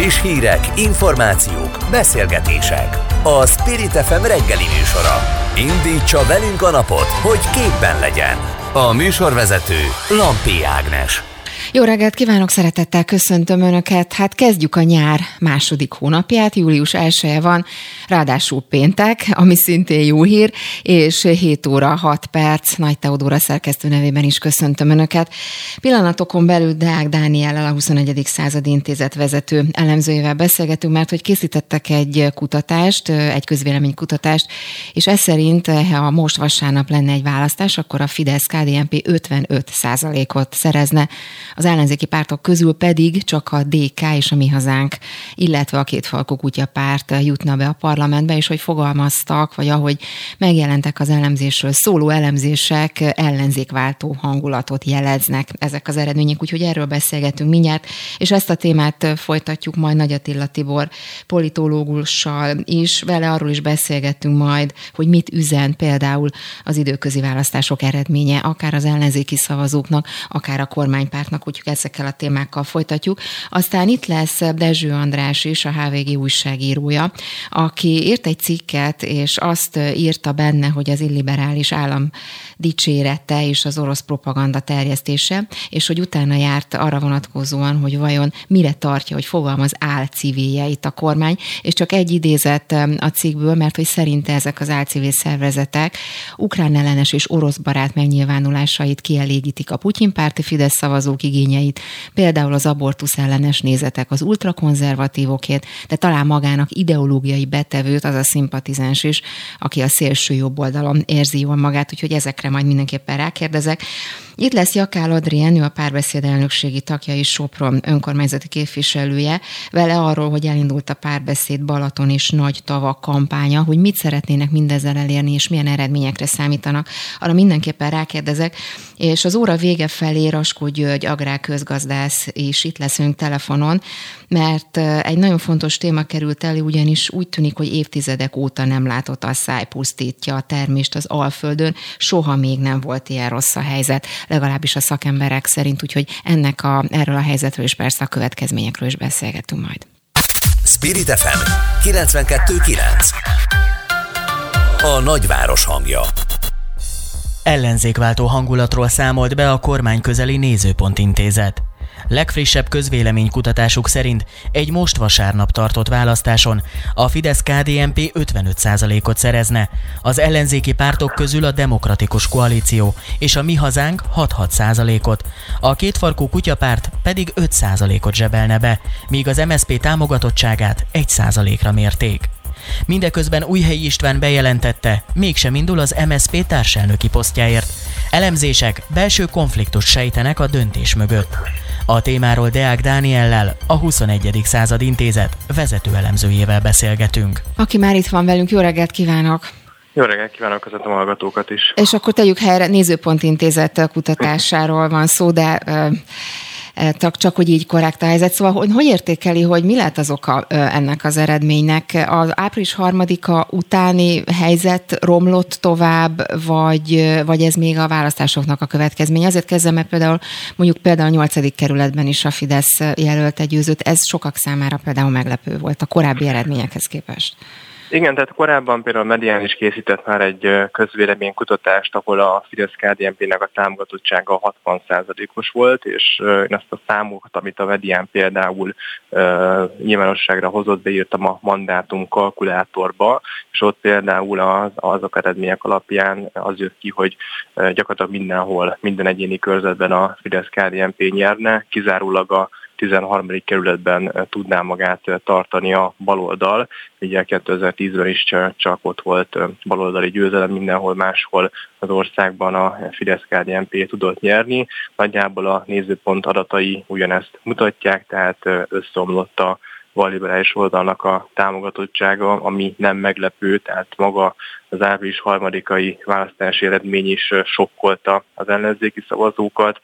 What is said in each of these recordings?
Friss hírek, információk, beszélgetések. A Spirit FM reggeli műsora. Indítsa velünk a napot, hogy képben legyen. A műsorvezető Lampi Ágnes. Jó reggelt kívánok, szeretettel köszöntöm Önöket. Hát kezdjük a nyár második hónapját, július 1 van, ráadásul péntek, ami szintén jó hír, és 7 óra 6 perc, Nagy Teodóra szerkesztő nevében is köszöntöm Önöket. Pillanatokon belül Deák Dániellel, a 21. századi intézet vezető elemzőjével beszélgetünk, mert hogy készítettek egy kutatást, egy közvéleménykutatást, és ez szerint, ha most vasárnap lenne egy választás, akkor a Fidesz-KDNP 55 ot szerezne az ellenzéki pártok közül pedig csak a DK és a Mi Hazánk, illetve a két Falkó Kutya párt jutna be a parlamentbe, és hogy fogalmaztak, vagy ahogy megjelentek az elemzésről szóló elemzések ellenzékváltó hangulatot jeleznek ezek az eredmények, úgyhogy erről beszélgetünk mindjárt, és ezt a témát folytatjuk majd Nagy Attila Tibor politológussal is, vele arról is beszélgettünk majd, hogy mit üzen például az időközi választások eredménye, akár az ellenzéki szavazóknak, akár a kormánypártnak, úgyhogy ezekkel a témákkal folytatjuk. Aztán itt lesz Dezső András is, a HVG újságírója, aki írt egy cikket, és azt írta benne, hogy az illiberális állam dicsérete és az orosz propaganda terjesztése, és hogy utána járt arra vonatkozóan, hogy vajon mire tartja, hogy fogalmaz álcivilje itt a kormány, és csak egy idézet a cikkből, mert hogy szerinte ezek az álcivil szervezetek ukrán ellenes és orosz barát megnyilvánulásait kielégítik a Putyin párti Fidesz szavazók igényeit, például az abortusz ellenes nézetek az ultrakonzervatívokét, de talán magának ideológiai betevőt az a szimpatizáns is, aki a szélső jobb oldalon érzi jól magát, úgyhogy ezekre majd mindenképpen rákérdezek. Itt lesz Jakál Adrien, a párbeszéd elnökségi tagja és Sopron önkormányzati képviselője, vele arról, hogy elindult a párbeszéd Balaton és Nagy Tavak kampánya, hogy mit szeretnének mindezzel elérni, és milyen eredményekre számítanak. Arra mindenképpen rákérdezek, és az óra vége felé Raskó György, agrárközgazdász is itt leszünk telefonon, mert egy nagyon fontos téma került elő, ugyanis úgy tűnik, hogy évtizedek óta nem látott a száj pusztítja a termést az Alföldön, soha még nem volt ilyen rossz a helyzet legalábbis a szakemberek szerint, úgyhogy ennek a, erről a helyzetről és persze a következményekről is beszélgetünk majd. Spirit FM 92.9 A nagyváros hangja Ellenzékváltó hangulatról számolt be a kormány közeli nézőpont intézet. Legfrissebb közvéleménykutatásuk szerint egy most vasárnap tartott választáson a Fidesz-KDNP 55%-ot szerezne, az ellenzéki pártok közül a Demokratikus Koalíció és a Mi Hazánk 6-6%-ot, a kétfarkú kutyapárt pedig 5%-ot zsebelne be, míg az MSZP támogatottságát 1%-ra mérték. Mindeközben Újhelyi István bejelentette, mégsem indul az MSZP társelnöki posztjáért. Elemzések belső konfliktus sejtenek a döntés mögött. A témáról Deák Dániellel, a 21. század intézet vezető elemzőjével beszélgetünk. Aki már itt van velünk, jó reggelt kívánok! Jó reggelt kívánok az a hallgatókat is. És akkor tegyük helyre, Nézőpont Intézet kutatásáról van szó, de csak, csak hogy így korrekt a helyzet. Szóval hogy, hogy értékeli, hogy mi lehet az oka ennek az eredménynek? Az április harmadika utáni helyzet romlott tovább, vagy, vagy ez még a választásoknak a következmény? Azért kezdem, mert például mondjuk például a nyolcadik kerületben is a Fidesz jelölt egy győzőt, ez sokak számára például meglepő volt a korábbi eredményekhez képest. Igen, tehát korábban például a Medián is készített már egy közvéleménykutatást, ahol a fidesz kdnp nek a támogatottsága 60%-os volt, és én ezt a számokat, amit a Medián például uh, nyilvánosságra hozott, beírtam a mandátum kalkulátorba, és ott például az, azok eredmények alapján az jött ki, hogy gyakorlatilag mindenhol, minden egyéni körzetben a fidesz kdnp nyerne, kizárólag a 13. kerületben eh, tudná magát eh, tartani a baloldal. Ugye 2010-ben is csak ott volt eh, baloldali győzelem, mindenhol máshol az országban a Fidesz-KDNP tudott nyerni. Nagyjából a nézőpont adatai ugyanezt mutatják, tehát összeomlott a balliberális oldalnak a támogatottsága, ami nem meglepő, tehát maga az április harmadikai választási eredmény is sokkolta az ellenzéki szavazókat,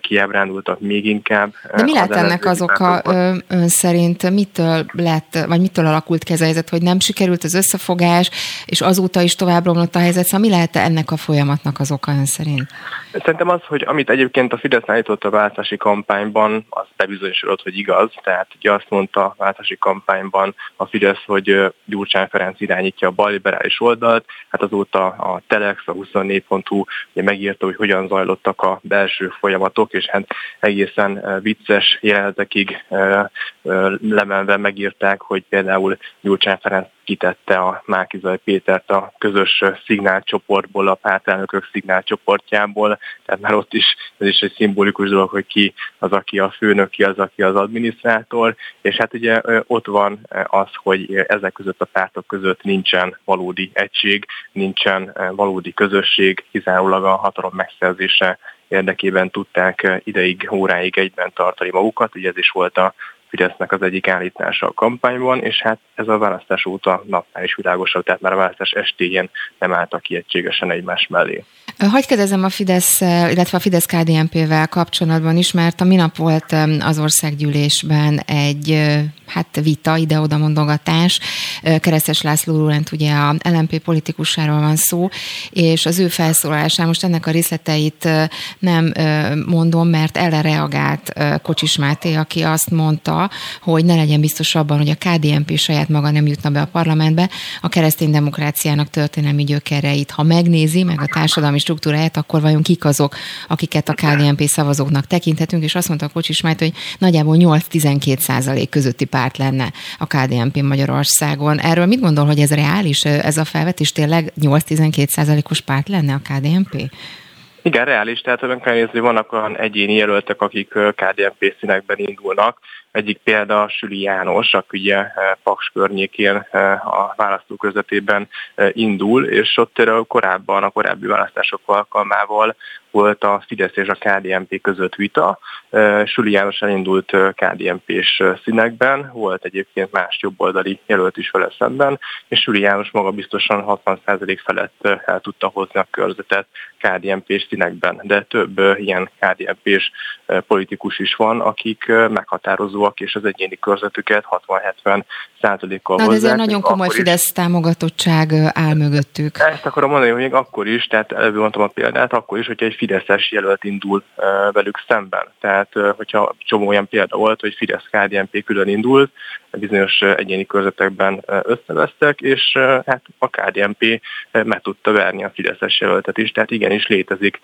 kiábrándultak még inkább. De mi lehet ennek az oka ön szerint? Mitől lett, vagy mitől alakult ki ez a helyzet, hogy nem sikerült az összefogás, és azóta is tovább romlott a helyzet? Szóval mi lehet ennek a folyamatnak az oka ön szerint? Szerintem az, hogy amit egyébként a Fidesz állított a váltási kampányban, az bebizonyosodott, hogy igaz. Tehát ugye azt mondta a váltási kampányban a Fidesz, hogy Gyurcsány Ferenc irányítja a balliberális oldalt. Hát azóta a Telex, a 24.hu ugye megírta, hogy hogyan zajlottak a belső folyamatok, és hát egészen vicces jelenetekig lemenve megírták, hogy például Gyurcsány Ferenc kitette a Mákizaj Pétert a közös szignálcsoportból, a pártelnökök szignálcsoportjából, tehát már ott is ez is egy szimbolikus dolog, hogy ki az, aki a főnök, ki az, aki az adminisztrátor, és hát ugye ott van az, hogy ezek között a pártok között nincsen valódi egység, nincsen valódi közösség, kizárólag a hatalom megszerzése érdekében tudták ideig, óráig egyben tartani magukat, ugye ez is volt a Fidesznek az egyik állítása a kampányban, és hát ez a választás óta napnál is világosabb, tehát már a választás estéjén nem álltak ki egységesen egymás mellé. Hogy kérdezem a Fidesz, illetve a Fidesz KDNP-vel kapcsolatban is, mert a minap volt az országgyűlésben egy hát vita, ide-oda mondogatás. Keresztes László Lórent ugye a LMP politikusáról van szó, és az ő felszólalásán most ennek a részleteit nem mondom, mert erre reagált Kocsis Máté, aki azt mondta, hogy ne legyen biztos abban, hogy a KDNP saját maga nem jutna be a parlamentbe, a keresztény demokráciának történelmi gyökereit, ha megnézi meg a társadalmi struktúráját, akkor vajon kik azok, akiket a KDNP szavazóknak tekinthetünk, és azt mondta Kocsis Máté, hogy nagyjából 8-12 százalék közötti párt lenne a KDNP Magyarországon. Erről mit gondol, hogy ez reális, ez a felvetés tényleg 8-12 százalékos párt lenne a KDNP? Igen, reális, tehát ön kell nézni, vannak olyan egyéni jelöltek, akik KDNP színekben indulnak. Egyik példa Süli János, aki ugye Paks környékén a választók közvetében indul, és ott korábban, a korábbi választások alkalmával volt a Fidesz és a KDNP között vita. Suli János elindult KDNP-s színekben, volt egyébként más jobboldali jelölt is vele szemben, és Suli János maga biztosan 60% felett el tudta hozni a körzetet KDNP-s színekben, de több ilyen KDNP-s politikus is van, akik meghatározóak, és az egyéni körzetüket 60-70 százalékkal hozzák. ezért nagyon komoly Fidesz támogatottság áll mögöttük. Ezt akarom mondani, hogy még akkor is, tehát előbb mondtam a példát, akkor is, hogyha egy Fideszes jelölt indul velük szemben. Tehát, hogyha csomó olyan példa volt, hogy Fidesz-KDNP külön indult, bizonyos egyéni körzetekben összevesztek, és hát a KDNP meg tudta verni a Fideszes jelöltet is, tehát igenis létezik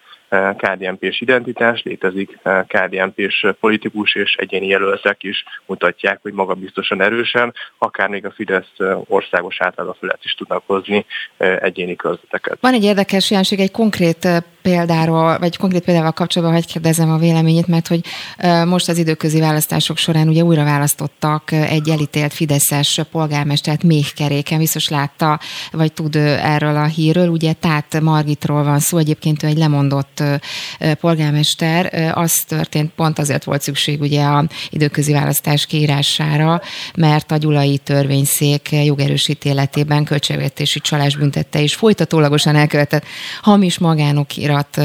KDNP-s identitás, létezik KDNP-s politikus és egyéni jelöltek is mutatják, hogy maga biztosan erősen, akár még a Fidesz országos átlaga felett is tudnak hozni egyéni körzeteket. Van egy érdekes jelenség, egy konkrét példáról, vagy konkrét példával kapcsolatban hogy kérdezem a véleményét, mert hogy most az időközi választások során ugye újra választottak egy elítélt Fideszes polgármestert még keréken, biztos látta, vagy tud erről a hírről, ugye Tát Margitról van szó, egyébként ő egy lemondott polgármester, az történt, pont azért volt szükség ugye a időközi választás kiírására, mert a Gyulai törvényszék jogerősítéletében költségvetési csalás büntette és folytatólagosan elkövetett hamis magánokirat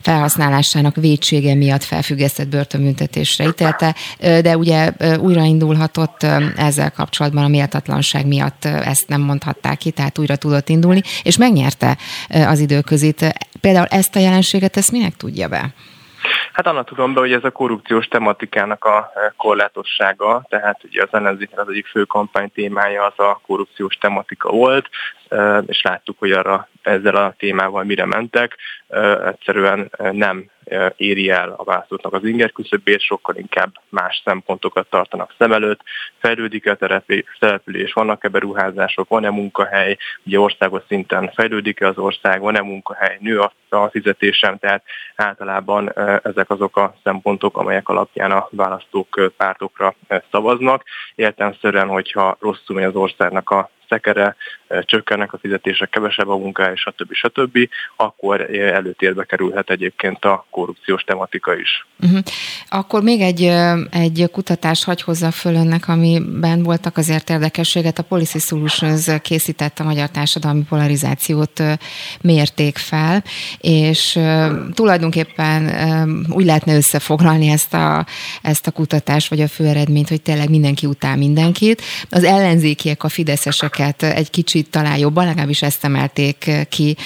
felhasználásának vétsége miatt felfüggesztett börtönbüntetésre ítélte, de ugye újraindulhatott ezzel kapcsolatban a méltatlanság miatt ezt nem mondhatták ki, tehát újra tudott indulni, és megnyerte az időközit. Például ezt a jelenséget, ezt minek tudja be? Hát annak tudom be, hogy ez a korrupciós tematikának a korlátossága, tehát ugye az ellenzéknek az egyik fő kampány témája az a korrupciós tematika volt, és láttuk, hogy arra ezzel a témával mire mentek. Egyszerűen nem éri el a választóknak az inger küszöbét, sokkal inkább más szempontokat tartanak szem előtt. Fejlődik-e a település, vannak-e beruházások, van-e munkahely, ugye országos szinten fejlődik-e az ország, van-e munkahely, nő a, fizetésem, tehát általában ezek azok a szempontok, amelyek alapján a választók pártokra szavaznak. Értelmszerűen, hogyha rosszul megy az országnak a szekere, csökkennek a fizetések, kevesebb a munka, és stb. stb., akkor előtérbe kerülhet egyébként a korrupciós tematika is. Uh-huh. Akkor még egy, egy kutatás hagy hozzá föl önnek, amiben voltak azért érdekességet. A Policy Solutions készített a magyar társadalmi polarizációt mérték fel, és tulajdonképpen úgy lehetne összefoglalni ezt a, ezt a kutatást, vagy a főeredményt, hogy tényleg mindenki utál mindenkit. Az ellenzékiek a fideszeseket egy kicsit talán jobban, legalábbis ezt emelték ki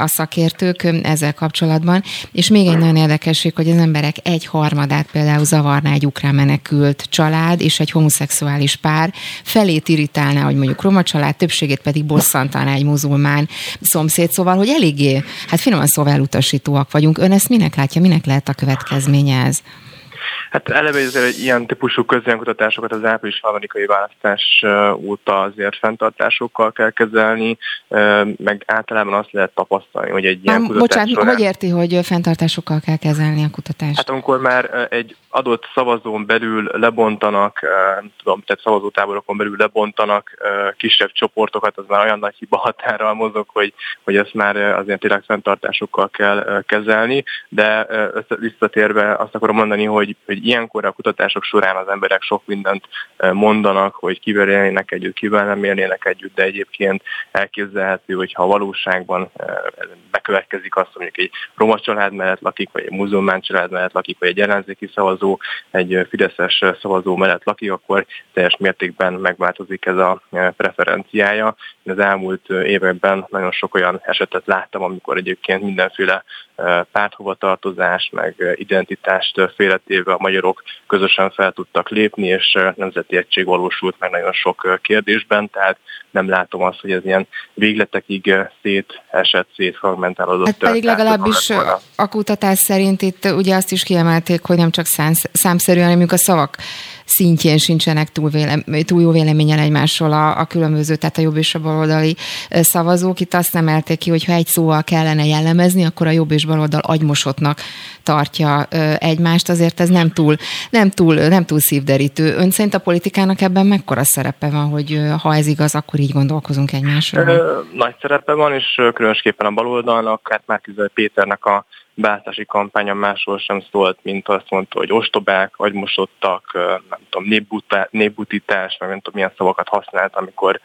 a szakértők ezzel kapcsolatban. És még egy nagyon érdekesség, hogy az emberek egy harmadát például zavarná egy ukrán menekült család és egy homoszexuális pár, felét irritálná, hogy mondjuk roma család, többségét pedig bosszantaná egy muzulmán szomszéd, szóval, hogy eléggé, hát finoman szóval elutasítóak vagyunk. Ön ezt minek látja, minek lehet a következménye ez? Hát eleve azért ilyen típusú közönkutatásokat az április harmadikai választás óta azért fenntartásokkal kell kezelni, meg általában azt lehet tapasztalni, hogy egy ilyen kutatás Bocsánat, során... hogy érti, hogy fenntartásokkal kell kezelni a kutatást? Hát amikor már egy adott szavazón belül lebontanak, nem tudom, tehát szavazótáborokon belül lebontanak kisebb csoportokat, az már olyan nagy hiba határral mozog, hogy, hogy ezt már azért tényleg fenntartásokkal kell kezelni, de visszatérve azt akarom mondani, hogy, hogy ilyenkor a kutatások során az emberek sok mindent mondanak, hogy kivel élnének együtt, kivel nem élnének együtt, de egyébként elképzelhető, hogy ha a valóságban bekövetkezik azt, mondjuk egy roma család mellett lakik, vagy egy muzulmán család mellett lakik, vagy egy ellenzéki szavazó, egy fideszes szavazó mellett lakik, akkor teljes mértékben megváltozik ez a preferenciája. Én az elmúlt években nagyon sok olyan esetet láttam, amikor egyébként mindenféle párthovatartozást, meg identitást félretéve a magyarok közösen fel tudtak lépni, és nemzeti egység valósult meg nagyon sok kérdésben, tehát nem látom azt, hogy ez ilyen végletekig szétesett, szétfragmentálódott. Hát pedig legalábbis a kutatás szerint itt ugye azt is kiemelték, hogy nem csak számszerűen, hanem a szavak szintjén sincsenek túl, vélem, túl jó véleményen egymásról a, a különböző, tehát a jobb és a baloldali szavazók. Itt azt nem elték ki, hogy ha egy szóval kellene jellemezni, akkor a jobb és baloldal agymosottnak tartja egymást. Azért ez nem túl, nem túl, nem túl szívderítő. Ön szerint a politikának ebben mekkora szerepe van, hogy ha ez igaz, akkor így gondolkozunk egymásról? Nagy szerepe van, és különösképpen a baloldalnak, hát már Péternek a beállítási kampánya másról sem szólt, mint azt mondta, hogy ostobák, agymosottak, nem tudom, népbutítás, meg nem tudom, milyen szavakat használt, amikor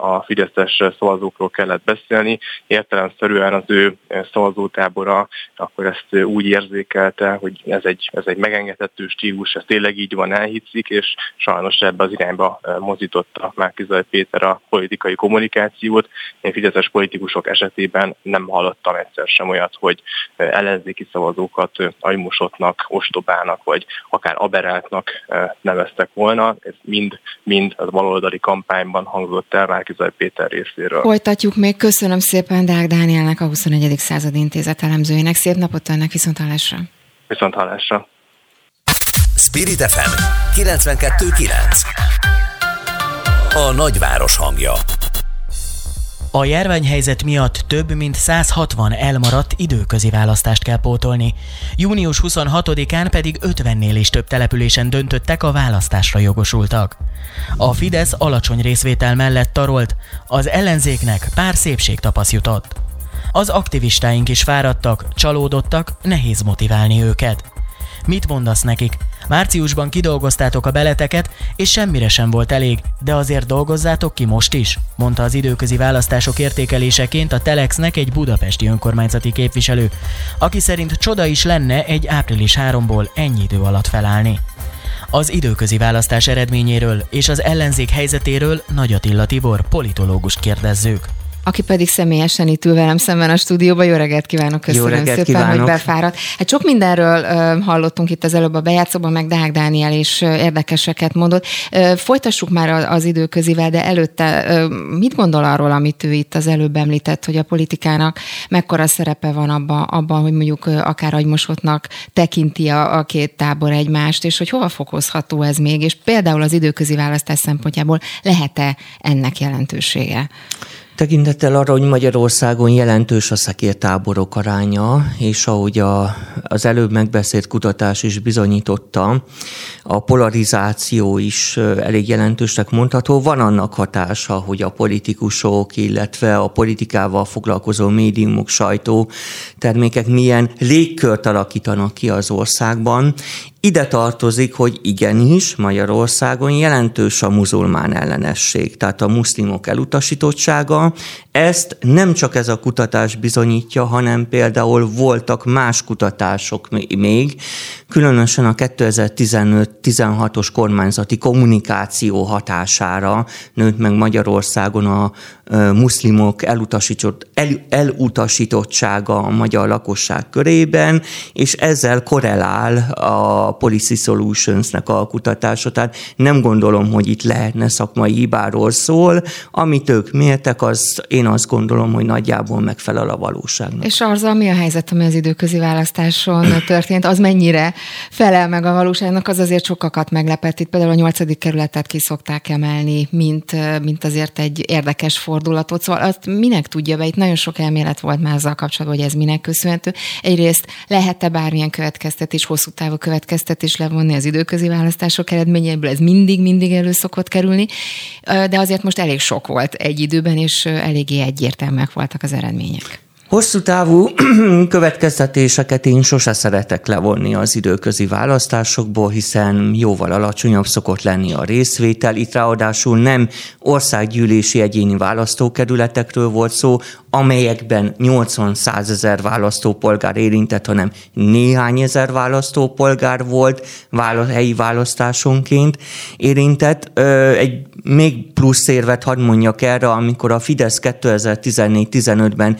a Fideszes szavazókról kellett beszélni. Értelemszerűen az ő szavazótábora akkor ezt úgy érzékelte, hogy ez egy, ez egy megengedhető stílus, ez tényleg így van, elhitszik, és sajnos ebbe az irányba mozította Márkizaj Péter a politikai kommunikációt. Én fideszes politikusok esetében nem hallottam egyszer sem olyat, hogy ellenzéki szavazókat agymosottnak, ostobának, vagy akár aberáltnak neveztek volna. Ez mind, mind a baloldali kampányban hangzott el Márkizaj Péter részéről. Folytatjuk még. Köszönöm szépen Deák Dánielnek, a 21. század intézet elemzőjének. Szép napot önnek, viszont hallásra. Viszont hallásra. Spirit FM 92.9 A nagyváros hangja a járványhelyzet miatt több mint 160 elmaradt időközi választást kell pótolni. Június 26-án pedig 50-nél is több településen döntöttek a választásra jogosultak. A Fidesz alacsony részvétel mellett tarolt, az ellenzéknek pár szépségtapasz jutott. Az aktivistáink is fáradtak, csalódottak, nehéz motiválni őket. Mit mondasz nekik? Márciusban kidolgoztátok a beleteket, és semmire sem volt elég, de azért dolgozzátok ki most is, mondta az időközi választások értékeléseként a Telexnek egy budapesti önkormányzati képviselő, aki szerint csoda is lenne egy április 3-ból ennyi idő alatt felállni. Az időközi választás eredményéről és az ellenzék helyzetéről Nagy Attila Tibor politológust kérdezzük aki pedig személyesen itt ül velem szemben a stúdióban. Jó reggelt kívánok, köszönöm Jó szépen, kívánok. hogy befáradt. Hát sok mindenről uh, hallottunk itt az előbb a bejátszóban, meg Deák Dániel is érdekeseket mondott. Folytassuk már az időközivel, de előtte mit gondol arról, amit ő itt az előbb említett, hogy a politikának mekkora szerepe van abban, abban hogy mondjuk akár agymosottnak tekinti a, a két tábor egymást, és hogy hova fokozható ez még, és például az időközi választás szempontjából lehet-e ennek jelentősége? Tekintettel arra, hogy Magyarországon jelentős a szekértáborok aránya, és ahogy a, az előbb megbeszélt kutatás is bizonyította, a polarizáció is elég jelentősnek mondható. Van annak hatása, hogy a politikusok, illetve a politikával foglalkozó médiumok, sajtó termékek milyen légkört alakítanak ki az országban, ide tartozik, hogy igenis Magyarországon jelentős a muzulmán ellenesség, tehát a muszlimok elutasítottsága. Ezt nem csak ez a kutatás bizonyítja, hanem például voltak más kutatások még, különösen a 2015-16-os kormányzati kommunikáció hatására nőtt meg Magyarországon a muszlimok elutasított, el, elutasítottsága a magyar lakosság körében, és ezzel korrelál a Policy Solutions-nek a kutatása. Tehát nem gondolom, hogy itt lehetne szakmai hibáról szól. Amit ők mértek, az én azt gondolom, hogy nagyjából megfelel a valóságnak. És azzal mi a helyzet, ami az időközi választáson történt? Az mennyire felel meg a valóságnak? Az azért sokakat meglepett. Itt például a nyolcadik kerületet ki szokták emelni, mint, mint azért egy érdekes forma fordulatot, szóval azt minek tudja be, itt nagyon sok elmélet volt már azzal kapcsolatban, hogy ez minek köszönhető. Egyrészt lehet-e bármilyen következtetés, hosszú távú következtetés levonni az időközi választások eredményeiből, ez mindig-mindig elő szokott kerülni, de azért most elég sok volt egy időben, és eléggé egyértelműek voltak az eredmények. Hosszú távú következtetéseket én sose szeretek levonni az időközi választásokból, hiszen jóval alacsonyabb szokott lenni a részvétel. Itt ráadásul nem országgyűlési egyéni választókerületekről volt szó, amelyekben 80-100 ezer választópolgár érintett, hanem néhány ezer választópolgár volt helyi választásonként érintett. Egy még plusz érvet hadd mondjak erre, amikor a Fidesz 2014-15-ben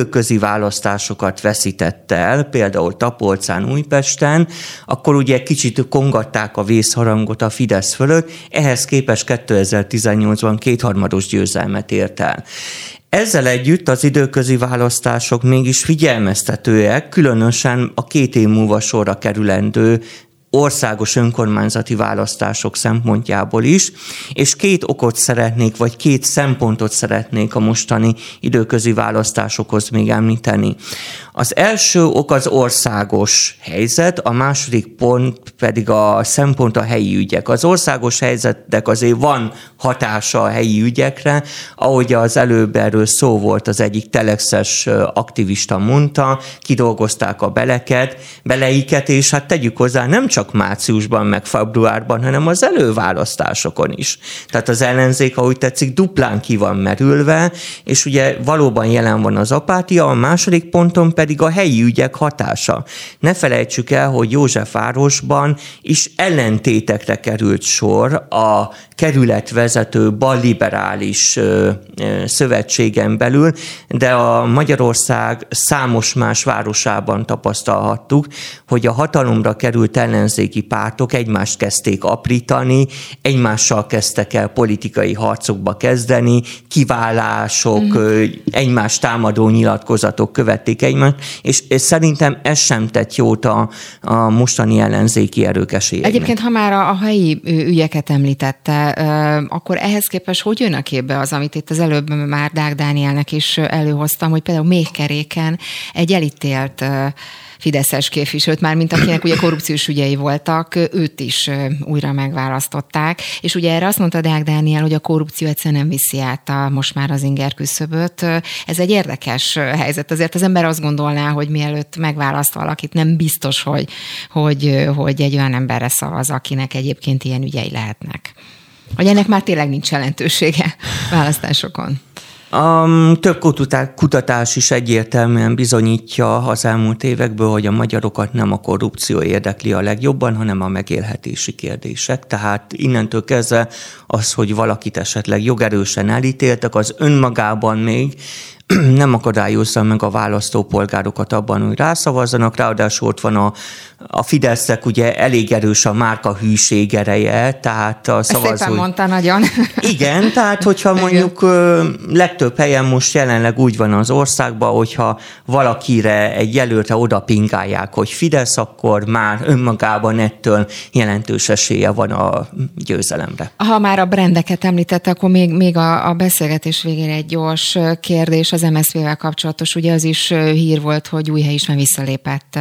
időközi választásokat veszítette el, például Tapolcán, Újpesten, akkor ugye kicsit kongatták a vészharangot a Fidesz fölött, ehhez képest 2018-ban kétharmados győzelmet ért el. Ezzel együtt az időközi választások mégis figyelmeztetőek, különösen a két év múlva sorra kerülendő országos önkormányzati választások szempontjából is, és két okot szeretnék, vagy két szempontot szeretnék a mostani időközi választásokhoz még említeni. Az első ok az országos helyzet, a második pont pedig a szempont a helyi ügyek. Az országos helyzetnek azért van hatása a helyi ügyekre, ahogy az előbb erről szó volt, az egyik telexes aktivista mondta, kidolgozták a beleket, beleiket, és hát tegyük hozzá, nem csak márciusban, meg februárban, hanem az előválasztásokon is. Tehát az ellenzék, ahogy tetszik, duplán ki van merülve, és ugye valóban jelen van az apátia, a második ponton pedig a helyi ügyek hatása. Ne felejtsük el, hogy Józsefvárosban is ellentétekre került sor a kerületvezető balliberális szövetségen belül, de a Magyarország számos más városában tapasztalhattuk, hogy a hatalomra került ellenzéki pártok egymást kezdték aprítani, egymással kezdtek el politikai harcokba kezdeni, kiválások, mm. egymás támadó nyilatkozatok követték egymást, és, és szerintem ez sem tett jót a, a mostani ellenzéki erők esélyeinek. Egyébként, ha már a, a helyi ügyeket említette, akkor ehhez képest hogy jön a képbe az, amit itt az előbb már Dák Dánielnek is előhoztam, hogy például még keréken egy elítélt Fideszes képviselőt, már mint akinek ugye korrupciós ügyei voltak, őt is újra megválasztották. És ugye erre azt mondta Deák Dániel, hogy a korrupció egyszerűen nem viszi át a, most már az inger küszöböt. Ez egy érdekes helyzet. Azért az ember azt gondolná, hogy mielőtt megválaszt valakit, nem biztos, hogy, hogy, hogy egy olyan emberre szavaz, akinek egyébként ilyen ügyei lehetnek. Hogy ennek már tényleg nincs jelentősége választásokon. A több kutatás is egyértelműen bizonyítja az elmúlt évekből, hogy a magyarokat nem a korrupció érdekli a legjobban, hanem a megélhetési kérdések. Tehát innentől kezdve az, hogy valakit esetleg jogerősen elítéltek, az önmagában még nem akadályozza meg a választópolgárokat abban, hogy rászavazzanak, ráadásul ott van a, a Fidesznek ugye elég erős a márka hűség ereje, tehát a szavazó... Szépen mondta nagyon. Igen, tehát hogyha mondjuk legtöbb helyen most jelenleg úgy van az országban, hogyha valakire egy jelöltre oda pingálják, hogy Fidesz, akkor már önmagában ettől jelentős esélye van a győzelemre. Ha már a brendeket említette, akkor még, még a, a beszélgetés végére egy gyors kérdés az MSZP-vel kapcsolatos. Ugye az is hír volt, hogy új hely is már visszalépett,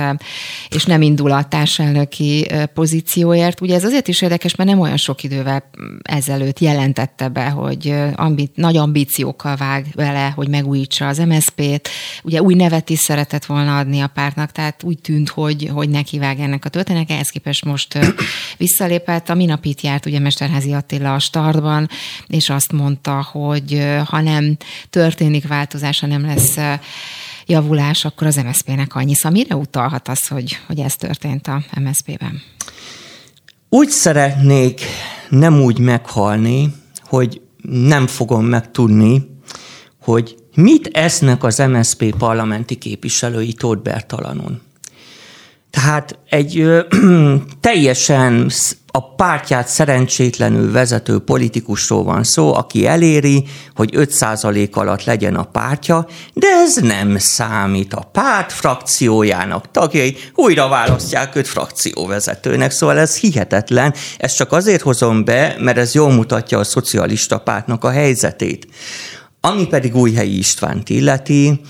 és nem indul a társelnöki pozícióért. Ugye ez azért is érdekes, mert nem olyan sok idővel ezelőtt jelentette be, hogy ambi- nagy ambíciókkal vág vele, hogy megújítsa az MSZP-t. Ugye új nevet is szeretett volna adni a pártnak, tehát úgy tűnt, hogy, hogy neki vág ennek a történetnek. Ehhez képest most visszalépett. A minapit járt ugye Mesterházi Attila a startban, és azt mondta, hogy ha nem történik változás, ha nem lesz javulás, akkor az MSZP-nek annyi. Szóval mire utalhat az, hogy, hogy ez történt a MSZP-ben? Úgy szeretnék nem úgy meghalni, hogy nem fogom megtudni, hogy mit esznek az MSZP parlamenti képviselői Tóth Bertalanon. Tehát egy ö, teljesen a pártját szerencsétlenül vezető politikusról van szó, aki eléri, hogy 5% alatt legyen a pártja, de ez nem számít. A párt frakciójának tagjai újra választják őt frakcióvezetőnek, szóval ez hihetetlen. Ezt csak azért hozom be, mert ez jól mutatja a szocialista pártnak a helyzetét. Ami pedig Újhelyi Istvánt illeti,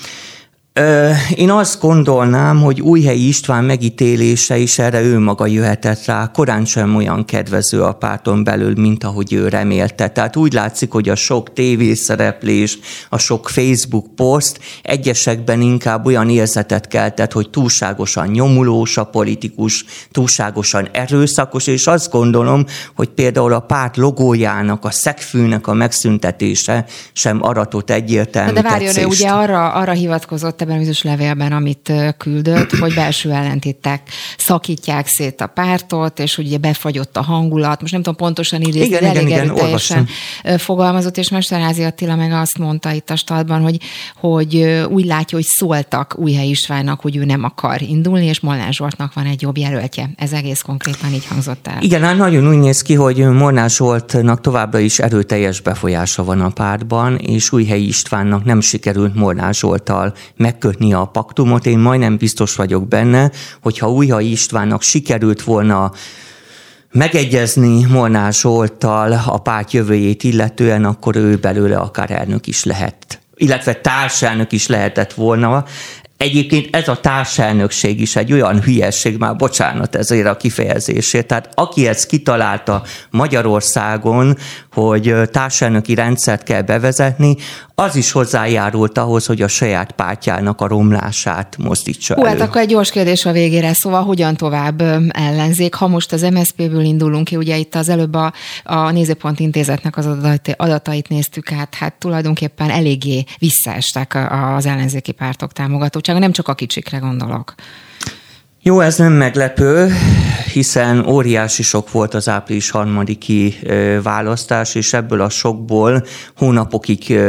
én azt gondolnám, hogy Újhelyi István megítélése is erre ő maga jöhetett rá, korán sem olyan kedvező a párton belül, mint ahogy ő remélte. Tehát úgy látszik, hogy a sok tévészereplés, a sok Facebook poszt egyesekben inkább olyan érzetet keltett, hogy túlságosan nyomulós a politikus, túlságosan erőszakos, és azt gondolom, hogy például a párt logójának, a szegfűnek a megszüntetése sem aratott egyértelmű De várjon, ő ugye arra, arra hivatkozott ebben a bizonyos levélben, amit küldött, hogy belső ellentétek szakítják szét a pártot, és ugye befagyott a hangulat. Most nem tudom pontosan idézni, igen, de elég igen, erőteljesen fogalmazott, és Mesterházi Attila meg azt mondta itt a stadban, hogy, hogy úgy látja, hogy szóltak Újhely Istvánnak, hogy ő nem akar indulni, és Molnár Zsoltnak van egy jobb jelöltje. Ez egész konkrétan így hangzott el. Igen, hát nagyon úgy néz ki, hogy Molnár Zsoltnak továbbra is erőteljes befolyása van a pártban, és Újhely Istvánnak nem sikerült Molnár Zsolttal meg megkötni a paktumot. Én majdnem biztos vagyok benne, hogyha Újha Istvánnak sikerült volna megegyezni Molnár Zsolttal a párt jövőjét illetően, akkor ő belőle akár elnök is lehet illetve társelnök is lehetett volna. Egyébként ez a társelnökség is egy olyan hülyeség, már bocsánat ezért a kifejezésért. Tehát aki ezt kitalálta Magyarországon, hogy társelnöki rendszert kell bevezetni, az is hozzájárult ahhoz, hogy a saját pártjának a romlását mozdítsa Hú, hát akkor egy gyors kérdés a végére, szóval hogyan tovább ellenzék? Ha most az MSZP-ből indulunk ki, ugye itt az előbb a, a Nézőpont Intézetnek az adatait néztük át, hát tulajdonképpen eléggé visszaestek az ellenzéki pártok támogatottsága, nem csak a kicsikre gondolok. Jó, ez nem meglepő, hiszen óriási sok volt az április harmadiki választás, és ebből a sokból hónapokig,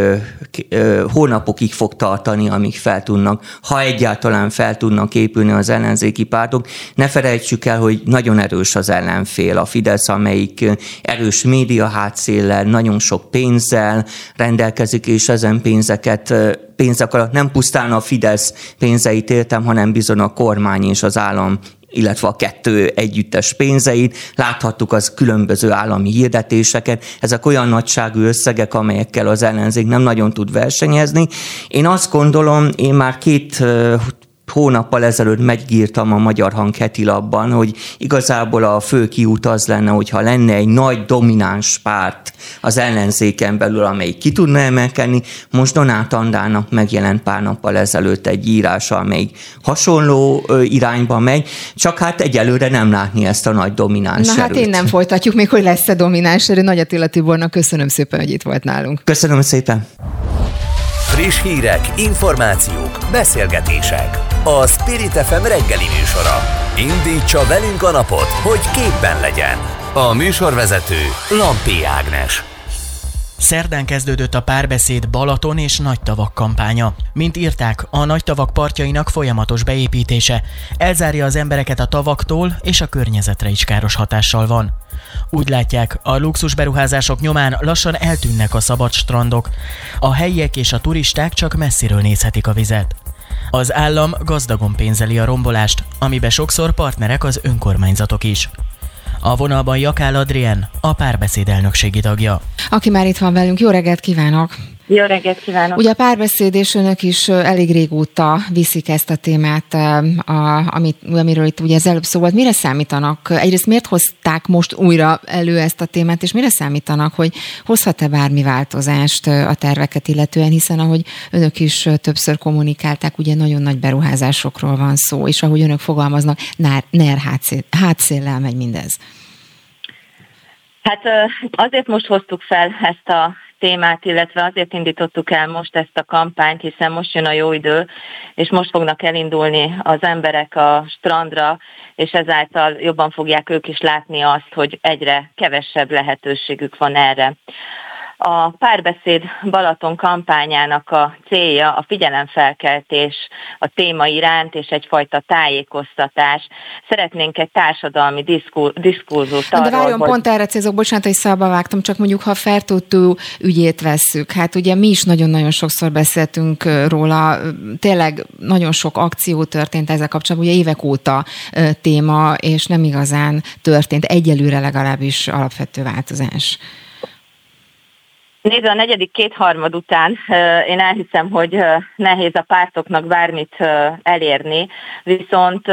hónapokig fog tartani, amíg fel tudnak, ha egyáltalán fel tudnak épülni az ellenzéki pártok. Ne felejtsük el, hogy nagyon erős az ellenfél, a Fidesz, amelyik erős média hátszéllel, nagyon sok pénzzel rendelkezik, és ezen pénzeket pénzek alatt nem pusztán a Fidesz pénzeit értem, hanem bizony a kormány és az állam illetve a kettő együttes pénzeit. Láthattuk az különböző állami hirdetéseket. Ezek olyan nagyságú összegek, amelyekkel az ellenzék nem nagyon tud versenyezni. Én azt gondolom, én már két hónappal ezelőtt megírtam a Magyar Hang heti labban, hogy igazából a fő kiút az lenne, hogyha lenne egy nagy domináns párt az ellenzéken belül, amelyik ki tudna emelkedni. Most Donát Andának megjelent pár nappal ezelőtt egy írása, amelyik hasonló irányba megy, csak hát egyelőre nem látni ezt a nagy domináns Na hát én nem folytatjuk még, hogy lesz-e domináns erő. Nagy Attila Tibornak köszönöm szépen, hogy itt volt nálunk. Köszönöm szépen. Friss hírek, információk, beszélgetések. A Spirit FM reggeli műsora. Indítsa velünk a napot, hogy képben legyen. A műsorvezető Lampi Ágnes. Szerdán kezdődött a párbeszéd Balaton és Nagytavak kampánya. Mint írták, a Nagytavak partjainak folyamatos beépítése elzárja az embereket a tavaktól és a környezetre is káros hatással van. Úgy látják, a luxusberuházások nyomán lassan eltűnnek a szabad strandok. A helyiek és a turisták csak messziről nézhetik a vizet. Az állam gazdagon pénzeli a rombolást, amibe sokszor partnerek az önkormányzatok is. A vonalban Jakál Adrien, a párbeszéd elnökségi tagja. Aki már itt van velünk, jó reggelt kívánok! Jó reggelt kívánok! Ugye a párbeszéd és önök is elég régóta viszik ezt a témát, a, amit, amiről itt ugye az előbb szó volt. Mire számítanak? Egyrészt miért hozták most újra elő ezt a témát, és mire számítanak, hogy hozhat-e bármi változást a terveket illetően, hiszen ahogy önök is többször kommunikálták, ugye nagyon nagy beruházásokról van szó, és ahogy önök fogalmaznak, NER hátszéllel megy mindez. Hát azért most hoztuk fel ezt a témát, illetve azért indítottuk el most ezt a kampányt, hiszen most jön a jó idő, és most fognak elindulni az emberek a strandra, és ezáltal jobban fogják ők is látni azt, hogy egyre kevesebb lehetőségük van erre. A párbeszéd Balaton kampányának a célja a figyelemfelkeltés a téma iránt és egyfajta tájékoztatás. Szeretnénk egy társadalmi diszkur, diszkurzust arról, De várjon, hogy... pont erre célzok, bocsánat, hogy szabba vágtam, csak mondjuk ha Fertőtő ügyét vesszük, hát ugye mi is nagyon-nagyon sokszor beszéltünk róla, tényleg nagyon sok akció történt ezzel kapcsolatban, ugye évek óta téma, és nem igazán történt egyelőre legalábbis alapvető változás. Nézd, a negyedik kétharmad után én elhiszem, hogy nehéz a pártoknak bármit elérni, viszont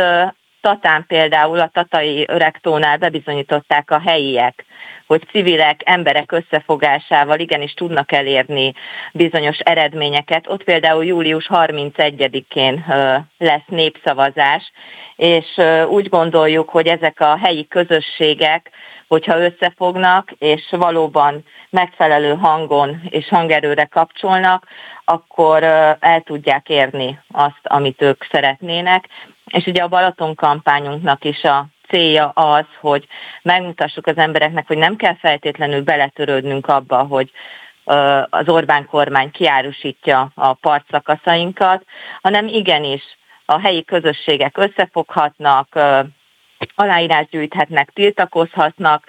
Tatán például a tatai öregtónál bebizonyították a helyiek, hogy civilek, emberek összefogásával igenis tudnak elérni bizonyos eredményeket. Ott például július 31-én lesz népszavazás, és úgy gondoljuk, hogy ezek a helyi közösségek, hogyha összefognak, és valóban megfelelő hangon és hangerőre kapcsolnak, akkor el tudják érni azt, amit ők szeretnének. És ugye a Balaton kampányunknak is a célja az, hogy megmutassuk az embereknek, hogy nem kell feltétlenül beletörődnünk abba, hogy az Orbán kormány kiárusítja a partszakaszainkat, hanem igenis a helyi közösségek összefoghatnak, aláírás gyűjthetnek, tiltakozhatnak,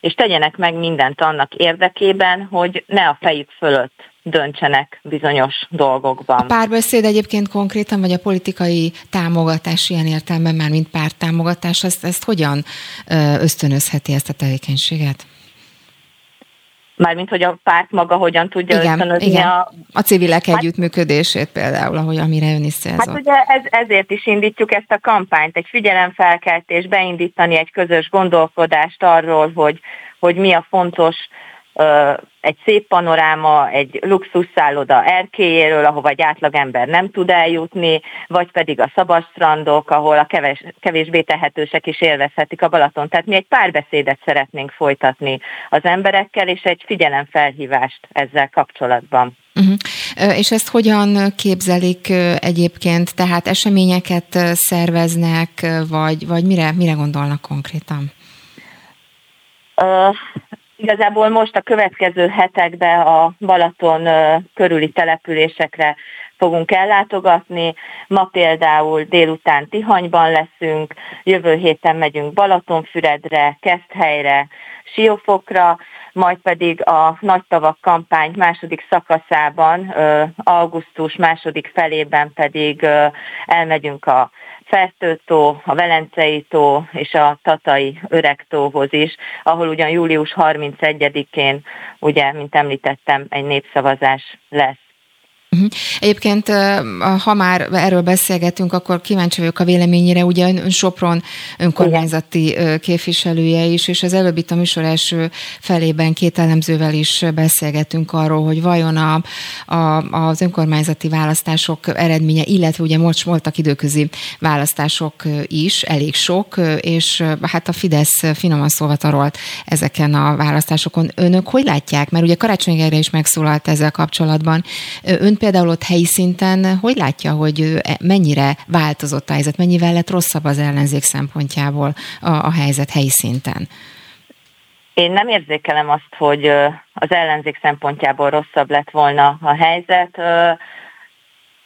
és tegyenek meg mindent annak érdekében, hogy ne a fejük fölött döntsenek bizonyos dolgokban. A párbeszéd egyébként konkrétan, vagy a politikai támogatás ilyen értelemben már, mint párttámogatás, ezt, ezt hogyan ösztönözheti ezt a tevékenységet? Mármint, hogy a párt maga hogyan tudja igen, ösztönözni igen. a... A civilek hát, együttműködését például, ahogy amire ön is célzott. Hát ugye ez, ezért is indítjuk ezt a kampányt, egy figyelemfelkeltés, beindítani egy közös gondolkodást arról, hogy, hogy mi a fontos egy szép panoráma, egy luxusszálloda erkélyéről, ahova egy átlagember nem tud eljutni, vagy pedig a szabadstrandok, ahol a keves, kevésbé tehetősek is élvezhetik a Balaton. Tehát mi egy párbeszédet szeretnénk folytatni az emberekkel, és egy figyelemfelhívást ezzel kapcsolatban. Uh-huh. És ezt hogyan képzelik egyébként? Tehát eseményeket szerveznek, vagy, vagy mire, mire gondolnak konkrétan? Uh, Igazából most a következő hetekben a Balaton körüli településekre fogunk ellátogatni. Ma például délután Tihanyban leszünk, jövő héten megyünk Balatonfüredre, Keszthelyre, Siófokra, majd pedig a Nagy Tavak kampány második szakaszában, augusztus második felében pedig elmegyünk a Fertőtó, a Velencei tó és a Tatai Öregtóhoz is, ahol ugyan július 31-én, ugye, mint említettem, egy népszavazás lesz. Uh-huh. Egyébként, ha már erről beszélgetünk, akkor kíváncsi vagyok a véleményére, ugye ön Sopron önkormányzati Igen. képviselője is, és az előbb itt a műsor első felében két elemzővel is beszélgetünk arról, hogy vajon a, a, az önkormányzati választások eredménye, illetve ugye most voltak időközi választások is, elég sok, és hát a Fidesz finoman szólva tarolt ezeken a választásokon. Önök hogy látják? Mert ugye Karácsony is megszólalt ezzel kapcsolatban. Ön például ott helyi szinten hogy látja, hogy e, mennyire változott a helyzet, mennyivel lett rosszabb az ellenzék szempontjából a, a helyzet helyi szinten? Én nem érzékelem azt, hogy az ellenzék szempontjából rosszabb lett volna a helyzet.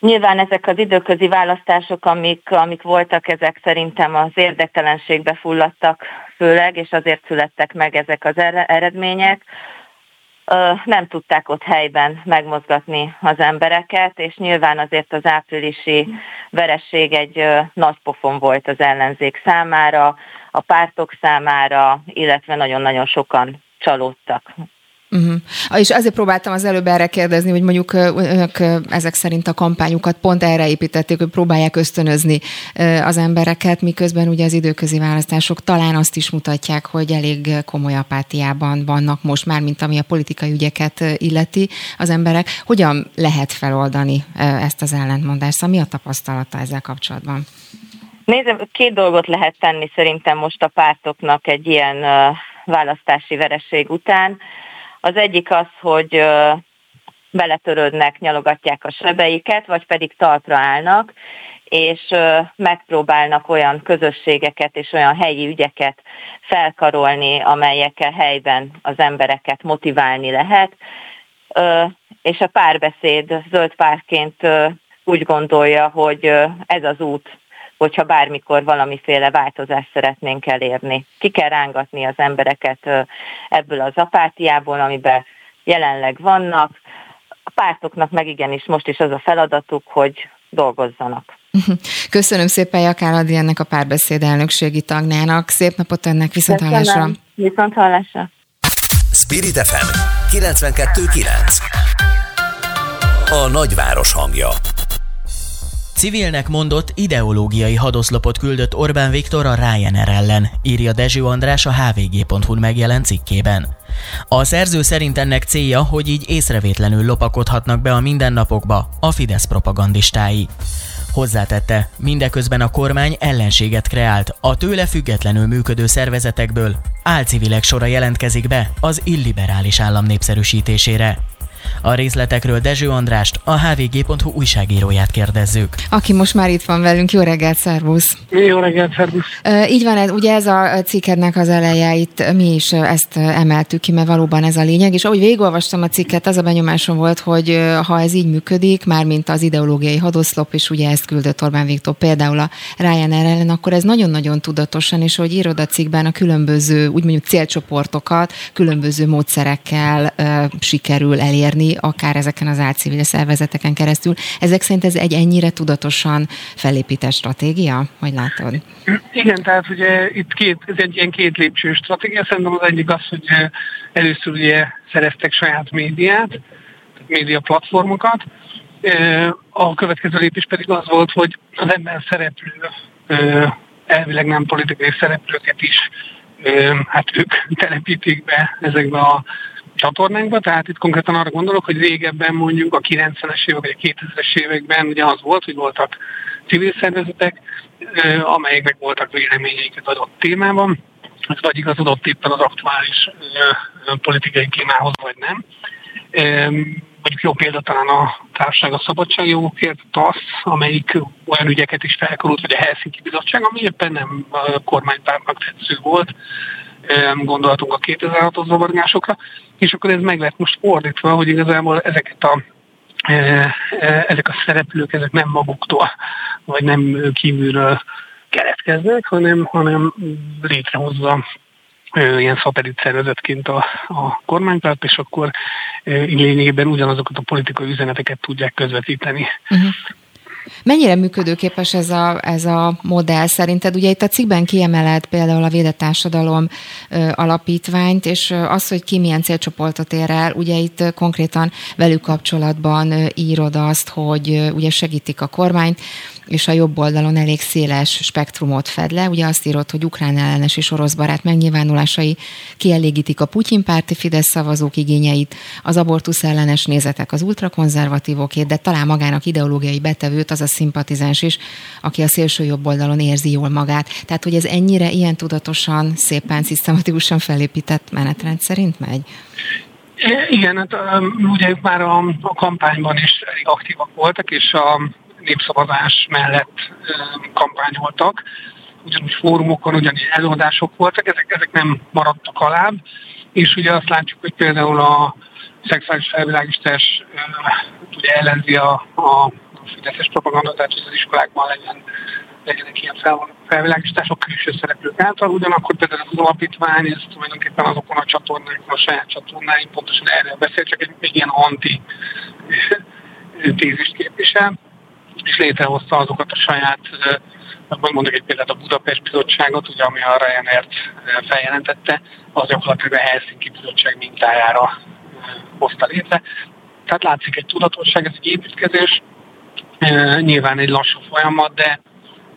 Nyilván ezek az időközi választások, amik, amik voltak, ezek szerintem az érdektelenségbe fulladtak főleg, és azért születtek meg ezek az eredmények. Nem tudták ott helyben megmozgatni az embereket, és nyilván azért az áprilisi veresség egy nagy pofon volt az ellenzék számára, a pártok számára, illetve nagyon-nagyon sokan csalódtak. Uh-huh. És azért próbáltam az előbb erre kérdezni, hogy mondjuk önök ezek szerint a kampányukat pont erre építették, hogy próbálják ösztönözni az embereket, miközben ugye az időközi választások talán azt is mutatják, hogy elég komoly apátiában vannak most már, mint ami a politikai ügyeket illeti az emberek. Hogyan lehet feloldani ezt az ellentmondást? Szóval mi a tapasztalata ezzel kapcsolatban? Nézem, két dolgot lehet tenni szerintem most a pártoknak egy ilyen választási vereség után. Az egyik az, hogy beletörődnek, nyalogatják a sebeiket, vagy pedig talpra állnak, és megpróbálnak olyan közösségeket és olyan helyi ügyeket felkarolni, amelyekkel helyben az embereket motiválni lehet. És a párbeszéd zöld párként úgy gondolja, hogy ez az út, hogyha bármikor valamiféle változást szeretnénk elérni. Ki kell rángatni az embereket ebből az apátiából, amiben jelenleg vannak. A pártoknak meg igenis most is az a feladatuk, hogy dolgozzanak. Köszönöm szépen Jakár Adi ennek a párbeszéd elnökségi tagnának. Szép napot önnek, viszont hallásra. Viszont hallásra. Spirit FM 92.9 A nagyváros hangja Civilnek mondott ideológiai hadoszlopot küldött Orbán Viktor a Ryanair ellen, írja Dezső András a hvg.hu megjelent cikkében. A szerző szerint ennek célja, hogy így észrevétlenül lopakodhatnak be a mindennapokba a Fidesz propagandistái. Hozzátette, mindeközben a kormány ellenséget kreált a tőle függetlenül működő szervezetekből. Álcivilek sora jelentkezik be az illiberális állam népszerűsítésére. A részletekről Dezső Andrást, a hvg.hu újságíróját kérdezzük. Aki most már itt van velünk. Jó reggelt, szervusz! Jó reggelt, szervusz! így van, ugye ez a cikkednek az eleje, itt mi is ezt emeltük ki, mert valóban ez a lényeg, és ahogy végigolvastam a cikket, az a benyomásom volt, hogy ha ez így működik, már mint az ideológiai hadoszlop, és ugye ezt küldött Orbán Viktor például a Ryanair ellen, akkor ez nagyon-nagyon tudatosan, és hogy írod a cikkben a különböző, úgy mondjuk célcsoportokat különböző módszerekkel uh, sikerül elérni elérni, akár ezeken az álcivil szervezeteken keresztül. Ezek szerint ez egy ennyire tudatosan felépített stratégia? Hogy látod? Igen, tehát ugye itt két, ez egy ilyen két lépcső stratégia. Szerintem az egyik az, hogy először ugye szereztek saját médiát, média platformokat. A következő lépés pedig az volt, hogy az ember szereplő, elvileg nem politikai szereplőket is, hát ők telepítik be ezekbe a csatornánkba, tehát itt konkrétan arra gondolok, hogy régebben mondjuk a 90-es évek vagy a 2000-es években ugye az volt, hogy voltak civil szervezetek, amelyeknek voltak véleményeik az adott témában, ez vagy igazodott éppen az aktuális politikai klímához, vagy nem. Mondjuk jó példa talán a Társaság a Szabadságjogokért, TASZ, amelyik olyan ügyeket is felkorult, vagy a Helsinki Bizottság, ami éppen nem a kormánypártnak tetsző volt, gondolatunk a 2006-os zavargásokra, és akkor ez meg lett most fordítva, hogy igazából ezeket a e, e, ezek a szereplők, ezek nem maguktól, vagy nem kívülről keletkeznek, hanem, hanem létrehozza ilyen szatellit szervezetként a, a kormánypárt, és akkor lényegében ugyanazokat a politikai üzeneteket tudják közvetíteni. Uh-huh. Mennyire működőképes ez a, ez a modell szerinted? Ugye itt a cikkben kiemeled például a Védett Társadalom alapítványt, és az, hogy ki milyen célcsoportot ér el, ugye itt konkrétan velük kapcsolatban írod azt, hogy ugye segítik a kormányt, és a jobb oldalon elég széles spektrumot fed le. Ugye azt írott, hogy ukrán ellenes és orosz barát megnyilvánulásai kielégítik a Putyin párti Fidesz szavazók igényeit, az abortusz ellenes nézetek az ultrakonzervatívokét, de talán magának ideológiai betevőt az a szimpatizáns is, aki a szélső jobb oldalon érzi jól magát. Tehát, hogy ez ennyire ilyen tudatosan, szépen, szisztematikusan felépített menetrend szerint megy? Igen, hát ugye már a, a kampányban is elég aktívak voltak, és a népszavazás mellett kampányoltak. ugyanúgy fórumokon, ugyanúgy előadások voltak, ezek, ezek nem maradtak alább, és ugye azt látjuk, hogy például a szexuális felvilágítás ugye ellenzi a, a fideszes propaganda, tehát hogy az iskolákban legyen, legyenek ilyen fel, felvilágítások külső szereplők által, ugyanakkor például az alapítvány, ez tulajdonképpen azokon a csatornákon, a saját csatornáin pontosan erről beszél, csak egy, egy ilyen anti tézist képvisel, és létrehozta azokat a saját, mondok egy példát, a Budapest bizottságot, ugye, ami a Ryanair-t feljelentette, az gyakorlatilag a Helsinki bizottság mintájára hozta létre. Tehát látszik egy tudatosság, ez egy építkezés, nyilván egy lassú folyamat, de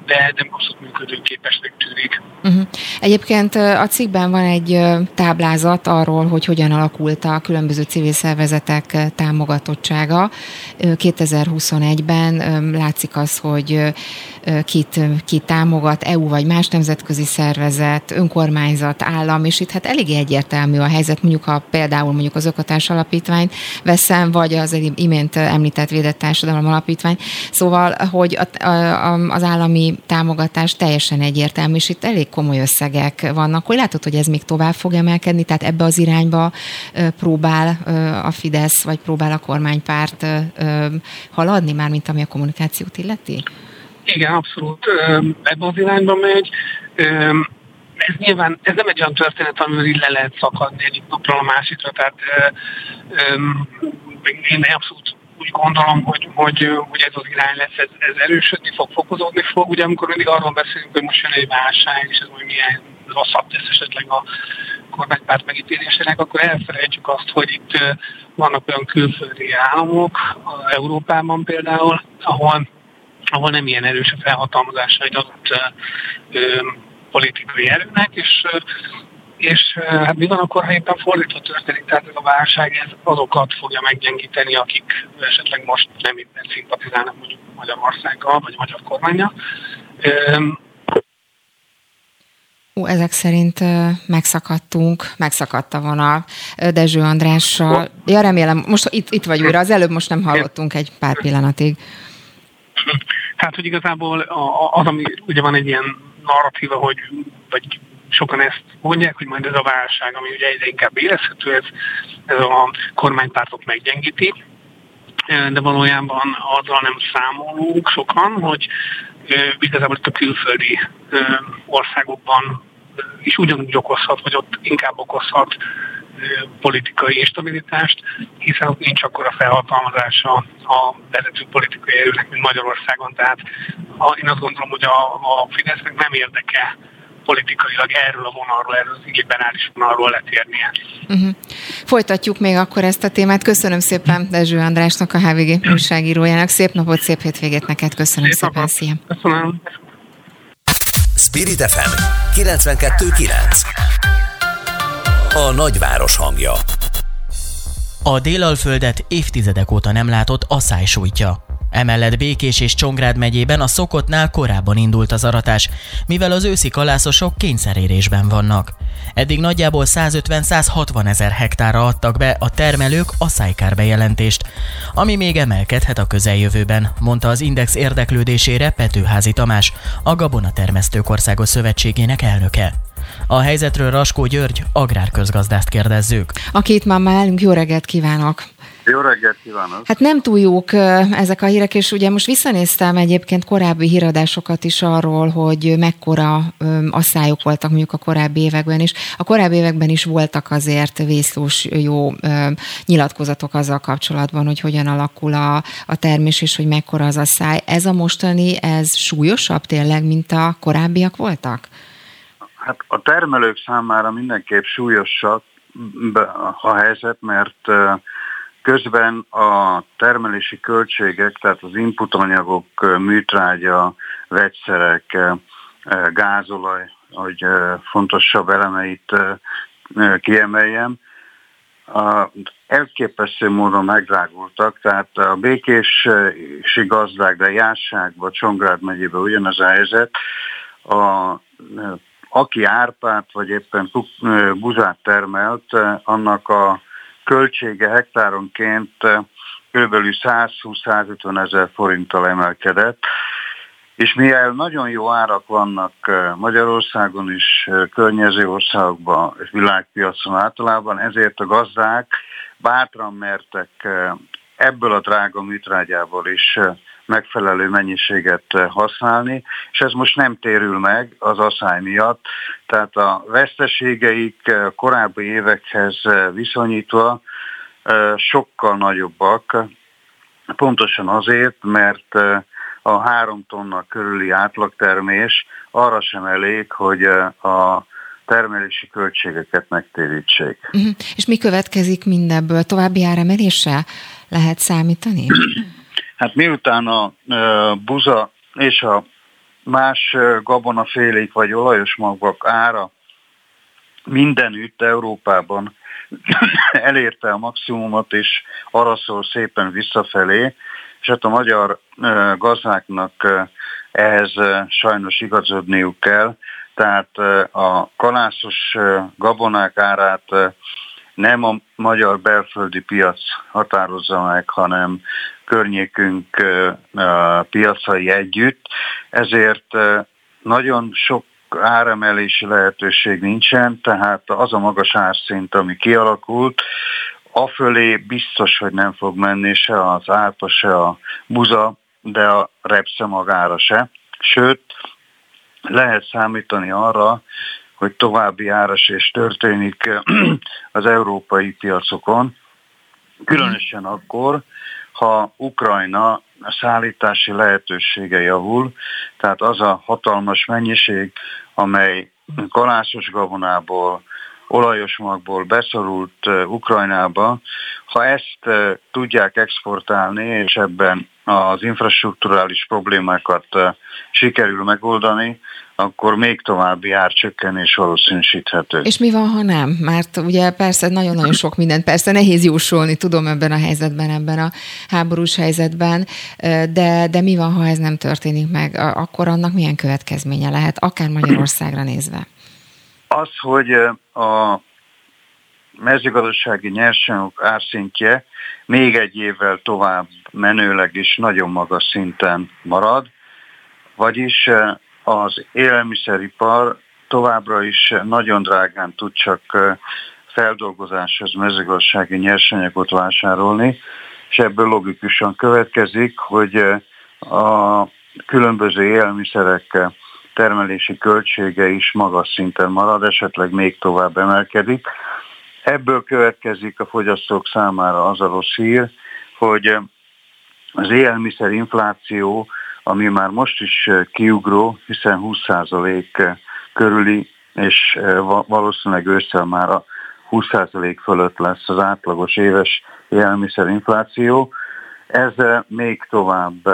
de, de abszolút működőképesnek tűnik. Uh-huh. Egyébként a cikkben van egy táblázat arról, hogy hogyan alakult a különböző civil szervezetek támogatottsága. 2021-ben látszik az, hogy kit, kit támogat, EU vagy más nemzetközi szervezet, önkormányzat, állam, és itt hát elég egyértelmű a helyzet, mondjuk ha például mondjuk az Ökotás Alapítványt veszem, vagy az imént említett Védett Társadalom Alapítvány. Szóval, hogy a, a, az állami támogatás teljesen egyértelmű, és itt elég komoly összegek vannak. Hogy látod, hogy ez még tovább fog emelkedni, tehát ebbe az irányba próbál a Fidesz, vagy próbál a kormánypárt haladni, már mint ami a kommunikációt illeti? Igen, abszolút ebbe az irányba megy. Ez nyilván, ez nem egy olyan történet, amivel így le lehet szakadni egyik napról a másikra, tehát én abszolút úgy gondolom, hogy, hogy, hogy ez az irány lesz, ez, ez erősödni fog, fokozódni fog. Ugye amikor mindig arról beszélünk, hogy most jön egy válság, és ez majd milyen rosszabb tesz esetleg a kormánypárt megítélésének, akkor elfelejtjük azt, hogy itt vannak olyan külföldi államok, Európában például, ahol ahol nem ilyen erős a felhatalmazása egy adott politikai erőnek, és és hát mi van akkor, ha éppen fordítva történik, tehát ez a válság ez azokat fogja meggyengíteni, akik esetleg most nem éppen szimpatizálnak mondjuk Magyarországgal, vagy magyar kormánya. Ú, ezek szerint megszakadtunk, megszakadt a vonal Dezső Andrással. Ja, remélem, most itt, itt vagy újra, az előbb most nem hallottunk egy pár pillanatig. Tehát, hogy igazából az, ami ugye van egy ilyen narratíva, hogy vagy sokan ezt mondják, hogy majd ez a válság, ami ugye egyre inkább érezhető, ez, ez a kormánypártok meggyengíti, de valójában azzal nem számolunk sokan, hogy igazából itt a külföldi országokban is ugyanúgy okozhat, vagy ott inkább okozhat politikai instabilitást, hiszen ott nincs akkor a felhatalmazása a vezető politikai erőnek, mint Magyarországon. Tehát én azt gondolom, hogy a, a Fidesznek nem érdeke politikailag erről a vonalról, erről az illiberális vonalról letérnie. Uh-huh. Folytatjuk még akkor ezt a témát. Köszönöm szépen Dezső Andrásnak, a HVG újságírójának. Szép napot, szép hétvégét neked. Köszönöm szép szépen. Szia. Köszönöm. Spirit FM 92.9 A nagyváros hangja A délalföldet évtizedek óta nem látott asszály sújtja. Emellett Békés és Csongrád megyében a szokottnál korábban indult az aratás, mivel az őszi kalászosok kényszerérésben vannak. Eddig nagyjából 150-160 ezer hektára adtak be a termelők a szájkár bejelentést, ami még emelkedhet a közeljövőben, mondta az Index érdeklődésére Petőházi Tamás, a Gabona Termesztők Országos Szövetségének elnöke. A helyzetről Raskó György, agrárközgazdást kérdezzük. A két már velünk, jó reggelt kívánok! Jó reggelt kívánok! Hát nem túl jók ezek a hírek, és ugye most visszanéztem egyébként korábbi híradásokat is arról, hogy mekkora asszályok voltak mondjuk a korábbi években is. A korábbi években is voltak azért vészlós jó nyilatkozatok azzal kapcsolatban, hogy hogyan alakul a, a termés, és hogy mekkora az asszály. Ez a mostani, ez súlyosabb tényleg, mint a korábbiak voltak? Hát a termelők számára mindenképp súlyosabb a helyzet, mert Közben a termelési költségek, tehát az inputanyagok, műtrágya, vegyszerek, gázolaj, hogy fontosabb elemeit kiemeljem, elképesztő módon megdrágultak, tehát a békési gazdák, de Jásságban, Csongrád megyében ugyanaz a helyzet. A, aki árpát vagy éppen buzát termelt, annak a költsége hektáronként kb. 120-150 ezer forinttal emelkedett, És mivel nagyon jó árak vannak Magyarországon is, környező országokban, világpiacon általában, ezért a gazdák bátran mertek ebből a drága műtrágyából is megfelelő mennyiséget használni, és ez most nem térül meg az asszály miatt, tehát a veszteségeik korábbi évekhez viszonyítva sokkal nagyobbak, pontosan azért, mert a három tonna körüli átlagtermés arra sem elég, hogy a termelési költségeket megtérítsék. Uh-huh. És mi következik mindebből? További áremeléssel lehet számítani? Hát miután a buza és a más gabonafélék vagy olajos magvak ára mindenütt Európában elérte a maximumot, és arra szól szépen visszafelé, és hát a magyar gazdáknak ehhez sajnos igazodniuk kell, tehát a kalászos gabonák árát nem a magyar belföldi piac határozza meg, hanem környékünk piacai együtt, ezért nagyon sok áremelési lehetőség nincsen, tehát az a magas árszint, ami kialakult, afölé biztos, hogy nem fog menni se az árpa, se a buza, de a repsze magára se. Sőt, lehet számítani arra, hogy további árasés történik az európai piacokon, különösen akkor, ha Ukrajna szállítási lehetősége javul, tehát az a hatalmas mennyiség, amely kalászos gabonából, olajos magból beszorult Ukrajnába, ha ezt tudják exportálni, és ebben az infrastruktúrális problémákat sikerül megoldani, akkor még további árcsökkenés valószínűsíthető. És mi van, ha nem? Mert ugye persze nagyon-nagyon sok mindent, persze nehéz jósolni, tudom ebben a helyzetben, ebben a háborús helyzetben, de, de mi van, ha ez nem történik meg? Akkor annak milyen következménye lehet, akár Magyarországra nézve? Az, hogy a mezőgazdasági nyersanyagok árszintje még egy évvel tovább menőleg is nagyon magas szinten marad, vagyis az élelmiszeripar továbbra is nagyon drágán tud csak feldolgozáshoz mezőgazdasági nyersanyagot vásárolni, és ebből logikusan következik, hogy a különböző élelmiszerek termelési költsége is magas szinten marad, esetleg még tovább emelkedik. Ebből következik a fogyasztók számára az a rossz hír, hogy az élelmiszer infláció, ami már most is kiugró, hiszen 20% körüli, és valószínűleg ősszel már a 20% fölött lesz az átlagos éves élelmiszerinfláció, ez még tovább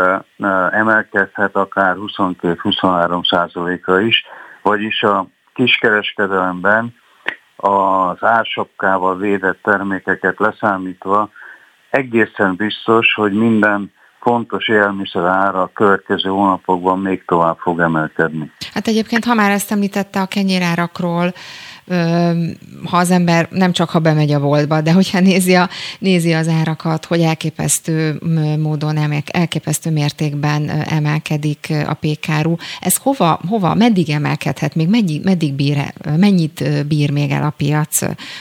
emelkedhet, akár 22-23 százalékra is, vagyis a kiskereskedelemben az ársapkával védett termékeket leszámítva egészen biztos, hogy minden fontos élelmiszer ára a következő hónapokban még tovább fog emelkedni. Hát egyébként, ha már ezt említette a kenyérárakról, ha az ember nem csak ha bemegy a boltba, de hogyha nézi, a, nézi az árakat, hogy elképesztő módon, elképesztő mértékben emelkedik a pékáru, ez hova, hova meddig emelkedhet, még? Meddig, meddig bír, mennyit bír még el a piac,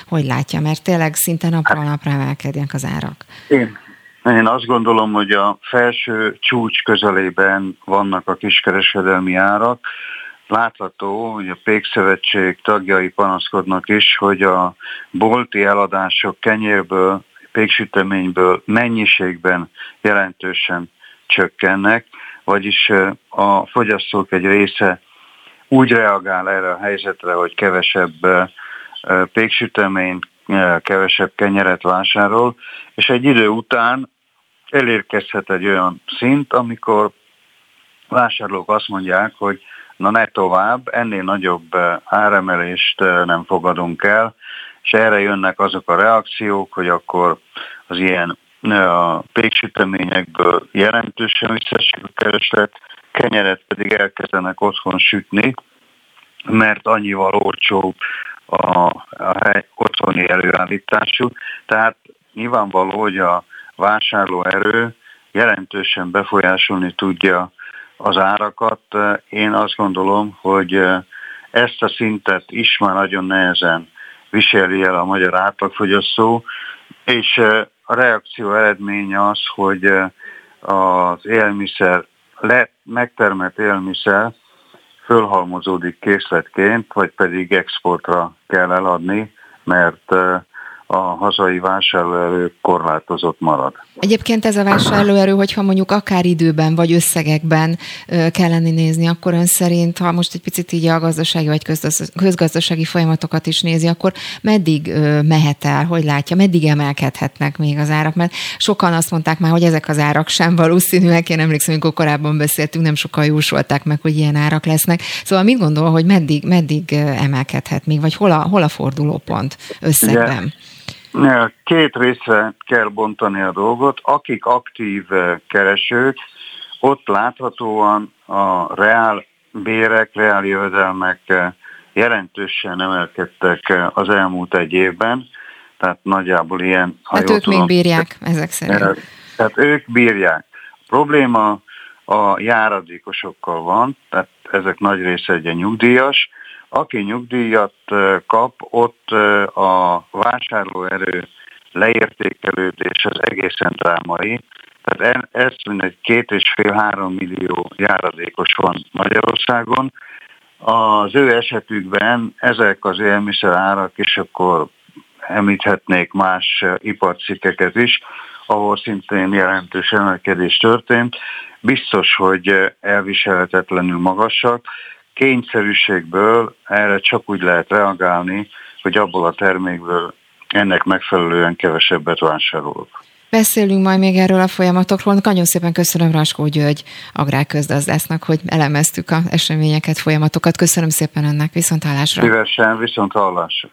hogy látja, mert tényleg szinte napról hát- napra emelkednek az árak. Én, én azt gondolom, hogy a felső csúcs közelében vannak a kiskereskedelmi árak, Látható, hogy a Pékszövetség tagjai panaszkodnak is, hogy a bolti eladások kenyérből, péksüteményből mennyiségben jelentősen csökkennek, vagyis a fogyasztók egy része úgy reagál erre a helyzetre, hogy kevesebb péksüteményt, kevesebb kenyeret vásárol, és egy idő után elérkezhet egy olyan szint, amikor vásárlók azt mondják, hogy na ne tovább, ennél nagyobb eh, áremelést eh, nem fogadunk el, és erre jönnek azok a reakciók, hogy akkor az ilyen eh, a péksüteményekből jelentősen visszaesik a kereslet, kenyeret pedig elkezdenek otthon sütni, mert annyival olcsóbb a, a hely, otthoni előállítású. Tehát nyilvánvaló, hogy a vásárlóerő jelentősen befolyásolni tudja az árakat. Én azt gondolom, hogy ezt a szintet is már nagyon nehezen viseli el a magyar átlagfogyasztó, és a reakció eredménye az, hogy az élmiszer, le, megtermelt élmiszer fölhalmozódik készletként, vagy pedig exportra kell eladni, mert a hazai vásárlóerő korlátozott marad. Egyébként ez a vásárlóerő, hogyha mondjuk akár időben vagy összegekben kellene nézni, akkor ön szerint, ha most egy picit így a gazdasági vagy közgazdasági folyamatokat is nézi, akkor meddig mehet el, hogy látja, meddig emelkedhetnek még az árak? Mert sokan azt mondták már, hogy ezek az árak sem valószínűek. Én emlékszem, amikor korábban beszéltünk, nem sokan jósolták meg, hogy ilyen árak lesznek. Szóval mit gondol, hogy meddig, meddig emelkedhet még, vagy hol a, hol a fordulópont összegben? Igen. Két részre kell bontani a dolgot. Akik aktív eh, keresők, ott láthatóan a reál bérek, reál jövedelmek eh, jelentősen emelkedtek eh, az elmúlt egy évben, tehát nagyjából ilyen... Ha hát ők tudom, még bírják ezek szerint. Tehát ők bírják. A probléma a járadékosokkal van, tehát ezek nagy része egy nyugdíjas, aki nyugdíjat kap, ott a vásárlóerő leértékelődés az egészen drámai. Tehát ez mindegy két és fél-három millió járadékos van Magyarországon. Az ő esetükben ezek az élmiszer árak, és akkor említhetnék más iparcikkeket is, ahol szintén jelentős emelkedés történt. Biztos, hogy elviselhetetlenül magasak, kényszerűségből erre csak úgy lehet reagálni, hogy abból a termékből ennek megfelelően kevesebbet vásárolok. Beszélünk majd még erről a folyamatokról. Nagyon szépen köszönöm Raskó György agrárközgazdásznak, hogy elemeztük a eseményeket, folyamatokat. Köszönöm szépen önnek, viszont hallásra. Szívesen, viszont hallásra.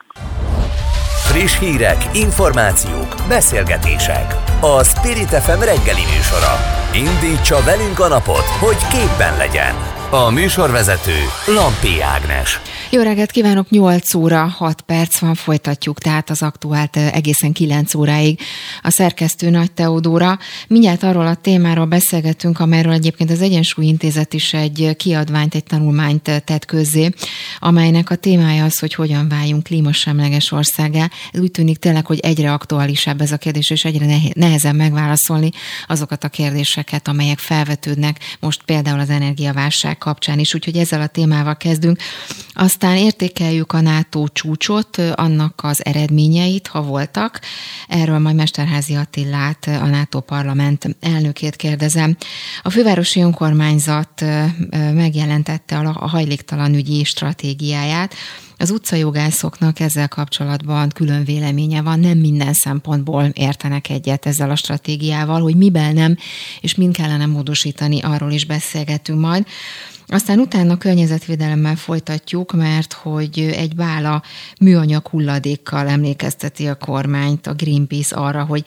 Friss hírek, információk, beszélgetések. A Spirit FM reggeli műsora. Indítsa velünk a napot, hogy képben legyen. A műsorvezető Lampi Ágnes. Jó reggelt kívánok, 8 óra, 6 perc van, folytatjuk tehát az aktuált egészen 9 óráig. A szerkesztő Nagy Teodóra. Mindjárt arról a témáról beszélgetünk, amelyről egyébként az Egyensúly Intézet is egy kiadványt, egy tanulmányt tett közzé, amelynek a témája az, hogy hogyan váljunk klímasemleges országá. Ez úgy tűnik tényleg, hogy egyre aktuálisabb ez a kérdés, és egyre nehezen megválaszolni azokat a kérdéseket, amelyek felvetődnek most például az energiaválság kapcsán is, úgyhogy ezzel a témával kezdünk. Aztán értékeljük a NATO csúcsot, annak az eredményeit, ha voltak. Erről majd Mesterházi Attillát, a NATO parlament elnökét kérdezem. A fővárosi önkormányzat megjelentette a hajléktalan ügyi stratégiáját, az utcajogászoknak ezzel kapcsolatban külön véleménye van, nem minden szempontból értenek egyet ezzel a stratégiával, hogy miben nem, és mind kellene módosítani, arról is beszélgetünk majd. Aztán utána környezetvédelemmel folytatjuk, mert hogy egy bála műanyag hulladékkal emlékezteti a kormányt, a Greenpeace arra, hogy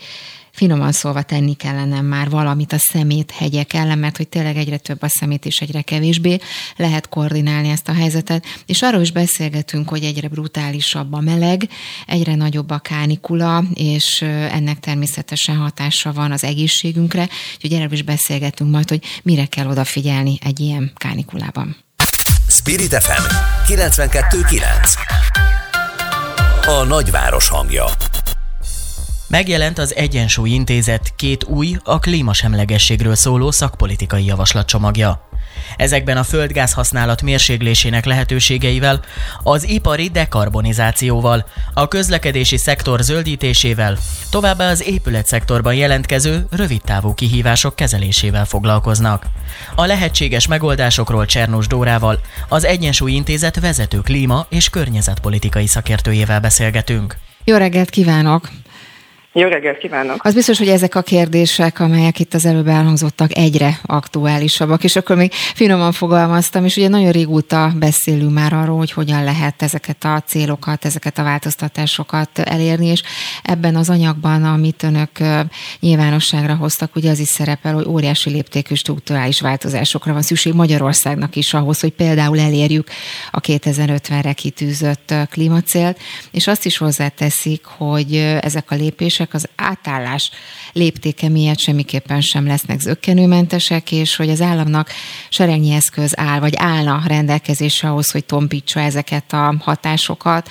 finoman szólva tenni kellene már valamit a szemét hegyek ellen, mert hogy tényleg egyre több a szemét és egyre kevésbé lehet koordinálni ezt a helyzetet. És arról is beszélgetünk, hogy egyre brutálisabb a meleg, egyre nagyobb a kánikula, és ennek természetesen hatása van az egészségünkre, úgyhogy erről is beszélgetünk majd, hogy mire kell odafigyelni egy ilyen kánikulában. Spirit FM 92.9 A nagyváros hangja Megjelent az Egyensúly Intézet két új, a klímasemlegességről szóló szakpolitikai javaslatcsomagja. Ezekben a földgáz használat mérséglésének lehetőségeivel, az ipari dekarbonizációval, a közlekedési szektor zöldítésével, továbbá az épületszektorban jelentkező rövidtávú kihívások kezelésével foglalkoznak. A lehetséges megoldásokról Csernus Dórával, az Egyensúly Intézet vezető klíma és környezetpolitikai szakértőjével beszélgetünk. Jó reggelt kívánok! Jó reggelt kívánok! Az biztos, hogy ezek a kérdések, amelyek itt az előbb elhangzottak, egyre aktuálisabbak, és akkor még finoman fogalmaztam, és ugye nagyon régóta beszélünk már arról, hogy hogyan lehet ezeket a célokat, ezeket a változtatásokat elérni, és ebben az anyagban, amit önök nyilvánosságra hoztak, ugye az is szerepel, hogy óriási léptékű struktúrális változásokra van szükség Magyarországnak is ahhoz, hogy például elérjük a 2050-re kitűzött klímacélt, és azt is hozzáteszik, hogy ezek a lépések berendezések az átállás léptéke miatt semmiképpen sem lesznek zöggenőmentesek, és hogy az államnak seregnyi eszköz áll, vagy állna rendelkezésre ahhoz, hogy tompítsa ezeket a hatásokat.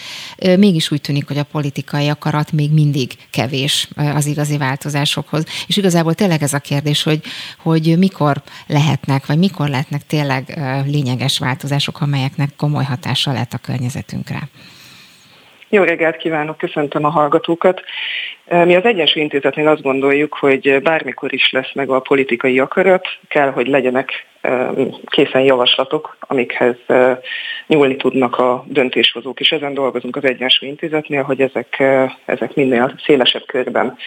Mégis úgy tűnik, hogy a politikai akarat még mindig kevés az igazi változásokhoz. És igazából tényleg ez a kérdés, hogy, hogy mikor lehetnek, vagy mikor lehetnek tényleg lényeges változások, amelyeknek komoly hatása lett a környezetünkre. Jó reggelt kívánok, köszöntöm a hallgatókat. Mi az Egyensúly Intézetnél azt gondoljuk, hogy bármikor is lesz meg a politikai akarat, kell, hogy legyenek készen javaslatok, amikhez nyúlni tudnak a döntéshozók, és ezen dolgozunk az Egyensúly Intézetnél, hogy ezek, ezek minél szélesebb körben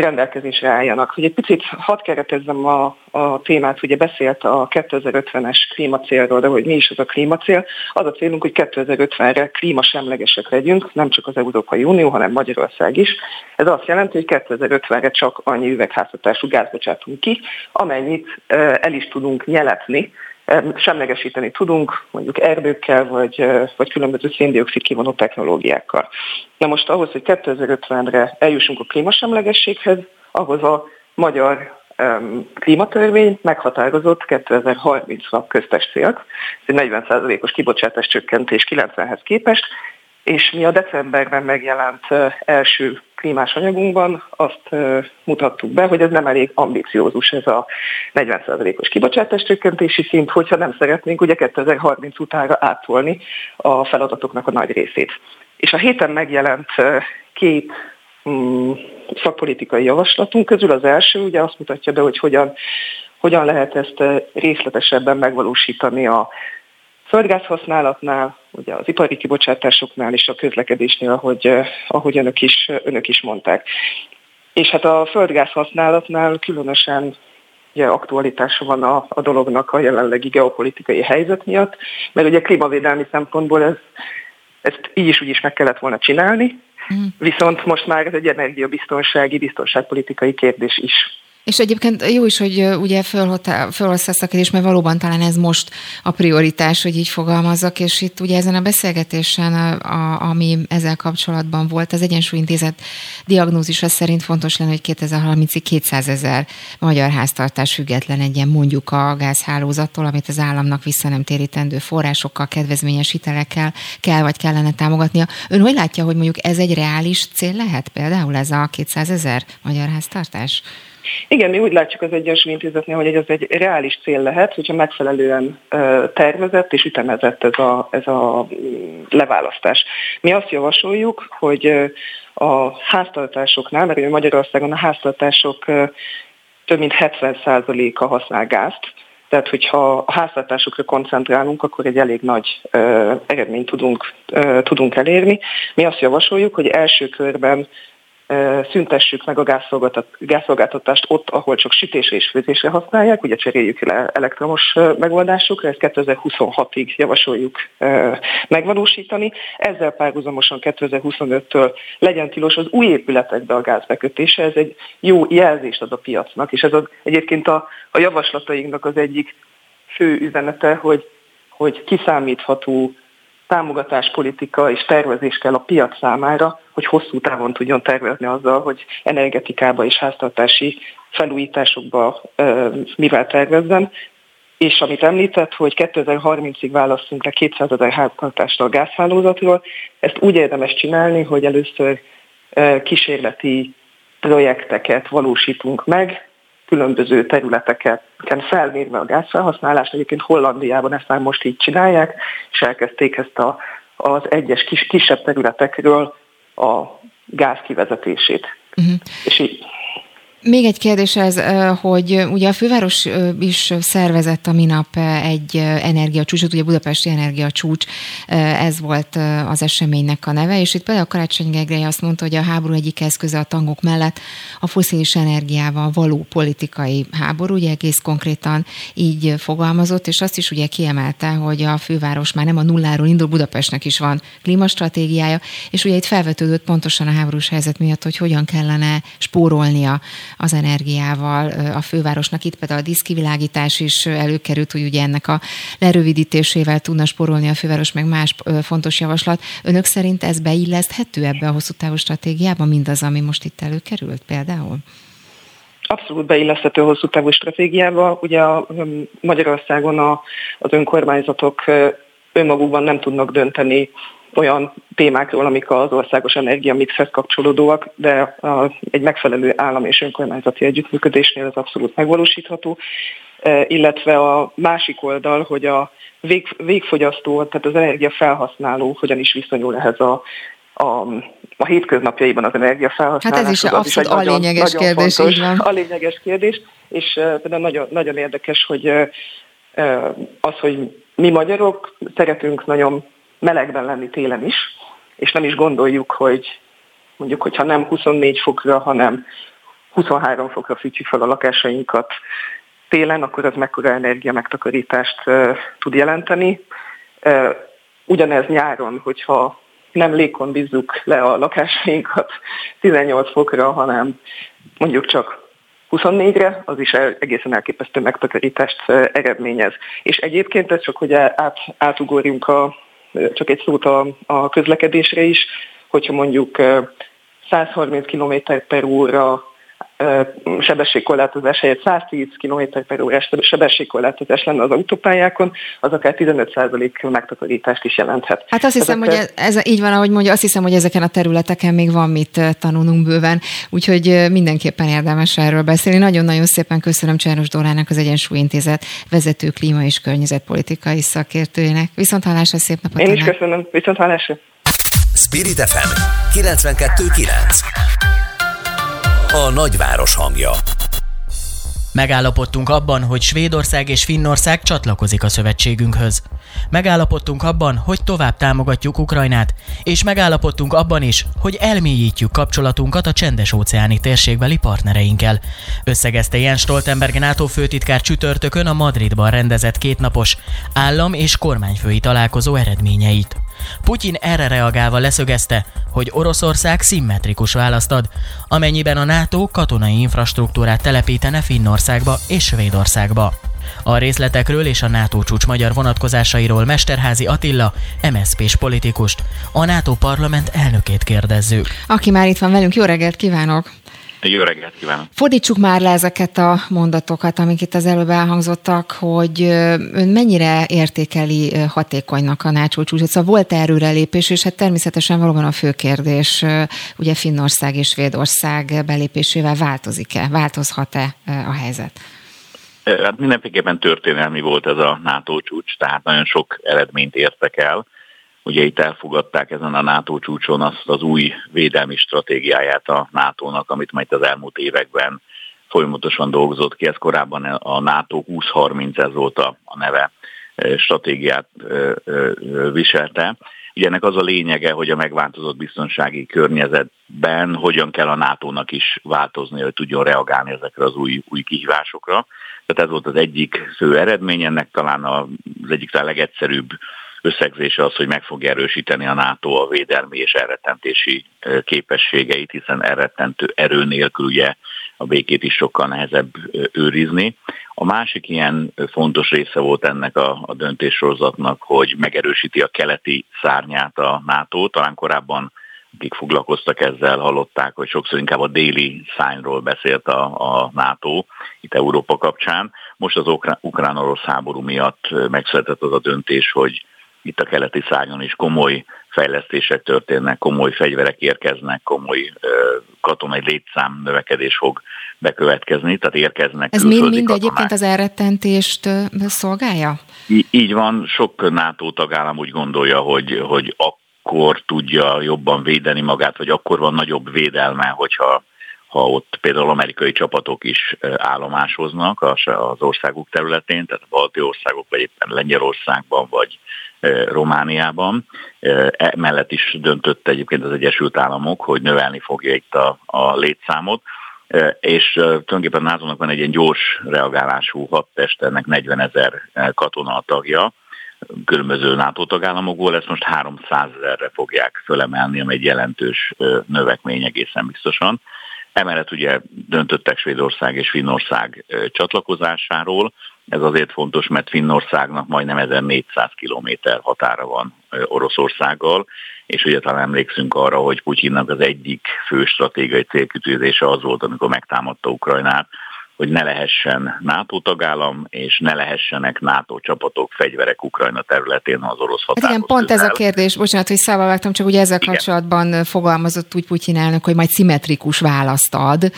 rendelkezésre álljanak. Hogy egy picit hadd keretezzem a, a témát, ugye beszélt a 2050-es klímacélról, de hogy mi is az a klímacél. Az a célunk, hogy 2050-re klímasemlegesek legyünk, nem csak az Európai Unió, hanem Magyarország is. Ez azt jelenti, hogy 2050-re csak annyi üvegházhatású gáz bocsátunk ki, amennyit el is tudunk nyeletni, semlegesíteni tudunk, mondjuk erdőkkel, vagy, vagy különböző széndiokszid kivonó technológiákkal. Na most ahhoz, hogy 2050-re eljussunk a klímasemlegességhez, ahhoz a magyar klímatörvény meghatározott 2030-ra köztes célt, ez egy 40%-os kibocsátás csökkentés 90-hez képest, és mi a decemberben megjelent első klímás anyagunkban azt mutattuk be, hogy ez nem elég ambiciózus ez a 40%-os kibocsátás csökkentési szint, hogyha nem szeretnénk ugye 2030 utánra átolni a feladatoknak a nagy részét. És a héten megjelent két mm, szakpolitikai javaslatunk közül az első ugye azt mutatja be, hogy hogyan, hogyan lehet ezt részletesebben megvalósítani a földgáz használatnál, ugye az ipari kibocsátásoknál és a közlekedésnél, ahogy, eh, ahogy önök, is, önök is mondták. És hát a földgáz használatnál különösen ugye aktualitása van a, a dolognak a jelenlegi geopolitikai helyzet miatt, mert ugye klímavédelmi szempontból ez, ezt így is úgy is meg kellett volna csinálni, mm. viszont most már ez egy energiabiztonsági, biztonságpolitikai kérdés is. És egyébként jó is, hogy ugye fölhozta ezt a kérdést, mert valóban talán ez most a prioritás, hogy így fogalmazzak, és itt ugye ezen a beszélgetésen, a, ami ezzel kapcsolatban volt, az Egyensúlyintézet diagnózisa szerint fontos lenne, hogy 2030-ig 200 ezer magyar háztartás független egyen mondjuk a gázhálózattól, amit az államnak vissza nem térítendő forrásokkal, kedvezményes hitelekkel kell vagy kellene támogatnia. Ön hogy látja, hogy mondjuk ez egy reális cél lehet például ez a 200 ezer magyar háztartás? Igen, mi úgy látjuk az Egyensúly Intézetnél, hogy ez egy reális cél lehet, hogyha megfelelően tervezett és ütemezett ez a, ez a mm, leválasztás. Mi azt javasoljuk, hogy a háztartásoknál, mert Magyarországon a háztartások több mint 70%-a használ gázt, tehát, hogyha a háztartásokra koncentrálunk, akkor egy elég nagy ö, eredményt tudunk, ö, tudunk elérni. Mi azt javasoljuk, hogy első körben szüntessük meg a gázszolgáltatást ott, ahol csak sütésre és főzésre használják, ugye cseréljük le elektromos megoldásokra, ezt 2026-ig javasoljuk megvalósítani. Ezzel párhuzamosan 2025-től legyen tilos az új épületekbe a gázbekötése, ez egy jó jelzést ad a piacnak, és ez az, egyébként a, a javaslatainknak az egyik fő üzenete, hogy, hogy kiszámítható támogatáspolitika és tervezés kell a piac számára, hogy hosszú távon tudjon tervezni azzal, hogy energetikába és háztartási felújításokba mivel tervezzen. És amit említett, hogy 2030-ig választunk le 200 ezer háztartást a gázhálózatról, ezt úgy érdemes csinálni, hogy először kísérleti projekteket valósítunk meg, különböző területeken felmérve a gázfelhasználást. Egyébként Hollandiában ezt már most így csinálják, és elkezdték ezt a, az egyes kis, kisebb területekről a gáz kivezetését. Uh-huh. És így még egy kérdés ez, hogy ugye a főváros is szervezett a minap egy energiacsúcsot, ugye Budapesti Energiacsúcs, ez volt az eseménynek a neve, és itt például Karácsony Gergely azt mondta, hogy a háború egyik eszköze a tangok mellett a foszilis energiával való politikai háború, ugye egész konkrétan így fogalmazott, és azt is ugye kiemelte, hogy a főváros már nem a nulláról indul, Budapestnek is van klímastratégiája, és ugye itt felvetődött pontosan a háborús helyzet miatt, hogy hogyan kellene spórolnia az energiával a fővárosnak. Itt például a diszkivilágítás is előkerült, hogy ugye ennek a lerövidítésével tudna sporolni a főváros, meg más fontos javaslat. Önök szerint ez beilleszthető ebbe a hosszú távú stratégiába, mindaz, ami most itt előkerült például? Abszolút beilleszthető hosszú távú stratégiába. Ugye a Magyarországon a, az önkormányzatok önmagukban nem tudnak dönteni olyan témákról, amik az országos energiamixhez kapcsolódóak, de egy megfelelő állam és önkormányzati együttműködésnél ez abszolút megvalósítható. E, illetve a másik oldal, hogy a vég, végfogyasztó, tehát az energiafelhasználó hogyan is viszonyul ehhez a, a, a hétköznapjaiban az energiafelhasználás. Hát ez is abszolút a lényeges nagyon kérdés, fontos, így van. A lényeges kérdés, és uh, például nagyon, nagyon érdekes, hogy uh, az, hogy mi magyarok szeretünk nagyon melegben lenni télen is, és nem is gondoljuk, hogy mondjuk, hogyha nem 24 fokra, hanem 23 fokra fűtjük fel a lakásainkat télen, akkor az mekkora energia megtakarítást tud jelenteni. Ugyanez nyáron, hogyha nem lékon bízzuk le a lakásainkat 18 fokra, hanem mondjuk csak 24-re, az is egészen elképesztő megtakarítást eredményez. És egyébként ez csak, hogy át, átugorjunk a, csak egy szót a, a közlekedésre is, hogyha mondjuk 130 km per óra sebességkorlátozás helyett 110 km per órás sebességkorlátozás lenne az autópályákon, az akár 15% megtakarítást is jelenthet. Hát azt hiszem, Ezek, hogy ez, ez így van, ahogy mondja, azt hiszem, hogy ezeken a területeken még van mit tanulnunk bőven, úgyhogy mindenképpen érdemes erről beszélni. Nagyon-nagyon szépen köszönöm Csáros Dórának, az Egyensúlyintézet vezető klíma és környezetpolitikai szakértőjének. Viszont hallásra, szép napot! Én is köszönöm, viszont hallásra! Spirit FM 92.9 a nagyváros hangja. Megállapodtunk abban, hogy Svédország és Finnország csatlakozik a szövetségünkhöz. Megállapodtunk abban, hogy tovább támogatjuk Ukrajnát, és megállapodtunk abban is, hogy elmélyítjük kapcsolatunkat a csendes-óceáni térségbeli partnereinkkel. Összegezte Jens Stoltenberg NATO főtitkár csütörtökön a Madridban rendezett kétnapos állam és kormányfői találkozó eredményeit. Putyin erre reagálva leszögezte, hogy Oroszország szimmetrikus választ ad, amennyiben a NATO katonai infrastruktúrát telepítene Finnországba és Svédországba. A részletekről és a NATO csúcs magyar vonatkozásairól Mesterházi Attila, MSZP-s politikust, a NATO parlament elnökét kérdezzük. Aki már itt van velünk, jó reggelt kívánok! Jó reggelt kívánok! Fordítsuk már le ezeket a mondatokat, amik itt az előbb elhangzottak, hogy ön mennyire értékeli hatékonynak a NATO csúcsot. Szóval volt előrelépés, és hát természetesen valóban a fő kérdés, ugye Finnország és Svédország belépésével változik-e, változhat-e a helyzet? Hát mindenféleképpen történelmi volt ez a NATO csúcs, tehát nagyon sok eredményt értek el. Ugye itt elfogadták ezen a NATO csúcson azt az új védelmi stratégiáját a NATO-nak, amit majd az elmúlt években folyamatosan dolgozott ki. Ez korábban a NATO 2030, ez volt a, neve, stratégiát viselte. Ugye ennek az a lényege, hogy a megváltozott biztonsági környezetben hogyan kell a NATO-nak is változni, hogy tudjon reagálni ezekre az új, új kihívásokra. Tehát ez volt az egyik fő eredmény, ennek talán az egyik talán legegyszerűbb összegzése az, hogy meg fogja erősíteni a NATO a védelmi és elrettentési képességeit, hiszen elrettentő erő nélkül ugye a békét is sokkal nehezebb őrizni. A másik ilyen fontos része volt ennek a, a döntéssorozatnak, hogy megerősíti a keleti szárnyát a NATO. Talán korábban akik foglalkoztak ezzel, hallották, hogy sokszor inkább a déli szányról beszélt a, a NATO itt Európa kapcsán. Most az ukrán-orosz háború miatt megszületett az a döntés, hogy itt a keleti szányon is komoly fejlesztések történnek, komoly fegyverek érkeznek, komoly katonai létszám növekedés fog bekövetkezni, tehát érkeznek Ez mind, mind egyébként az elrettentést szolgálja? Í- így van, sok NATO tagállam úgy gondolja, hogy, hogy akkor tudja jobban védeni magát, vagy akkor van nagyobb védelme, hogyha ha ott például amerikai csapatok is állomásoznak az országuk területén, tehát a balti országok, vagy éppen Lengyelországban, vagy Romániában. Emellett is döntött egyébként az Egyesült Államok, hogy növelni fogja itt a, a létszámot, és tulajdonképpen NATO-nak van egy ilyen gyors reagálású hadtest, ennek 40 ezer katona a tagja, különböző NATO tagállamokból, ezt most 300 ezerre fogják fölemelni, ami egy jelentős növekmény egészen biztosan. Emellett ugye döntöttek Svédország és Finnország csatlakozásáról. Ez azért fontos, mert Finnországnak majdnem 1400 kilométer határa van Oroszországgal, és ugye talán emlékszünk arra, hogy Putyinnak az egyik fő stratégiai célkütőzése az volt, amikor megtámadta Ukrajnát, hogy ne lehessen NATO tagállam, és ne lehessenek NATO csapatok, fegyverek Ukrajna területén az orosz határhoz hát igen, pont közel. ez a kérdés, bocsánat, hogy szába vágtam, csak ugye ezzel igen. kapcsolatban fogalmazott úgy Putyin elnök, hogy majd szimmetrikus választ ad.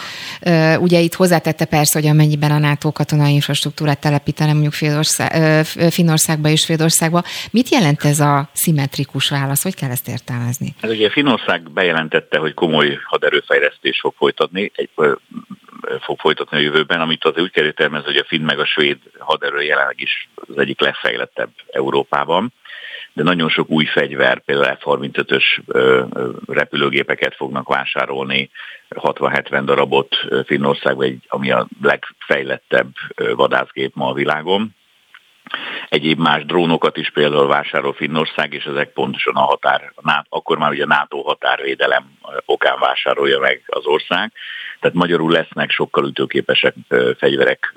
Ugye itt hozzátette persze, hogy amennyiben a NATO katonai infrastruktúrát telepítene mondjuk Félország, Finnországba és Svédországba. Mit jelent ez a szimmetrikus válasz? Hogy kell ezt értelmezni? Hát ugye Finnország bejelentette, hogy komoly haderőfejlesztés fog folytatni, egy, fog folytatni a jövőben, amit azért úgy kell értelmezni, hogy a finn meg a svéd haderő jelenleg is az egyik legfejlettebb Európában de nagyon sok új fegyver, például F-35-ös repülőgépeket fognak vásárolni, 60-70 darabot Finnországban, ami a legfejlettebb vadászgép ma a világon. Egyéb más drónokat is például vásárol Finnország, és ezek pontosan a határ, akkor már ugye NATO határvédelem okán vásárolja meg az ország. Tehát magyarul lesznek sokkal ütőképesek fegyverek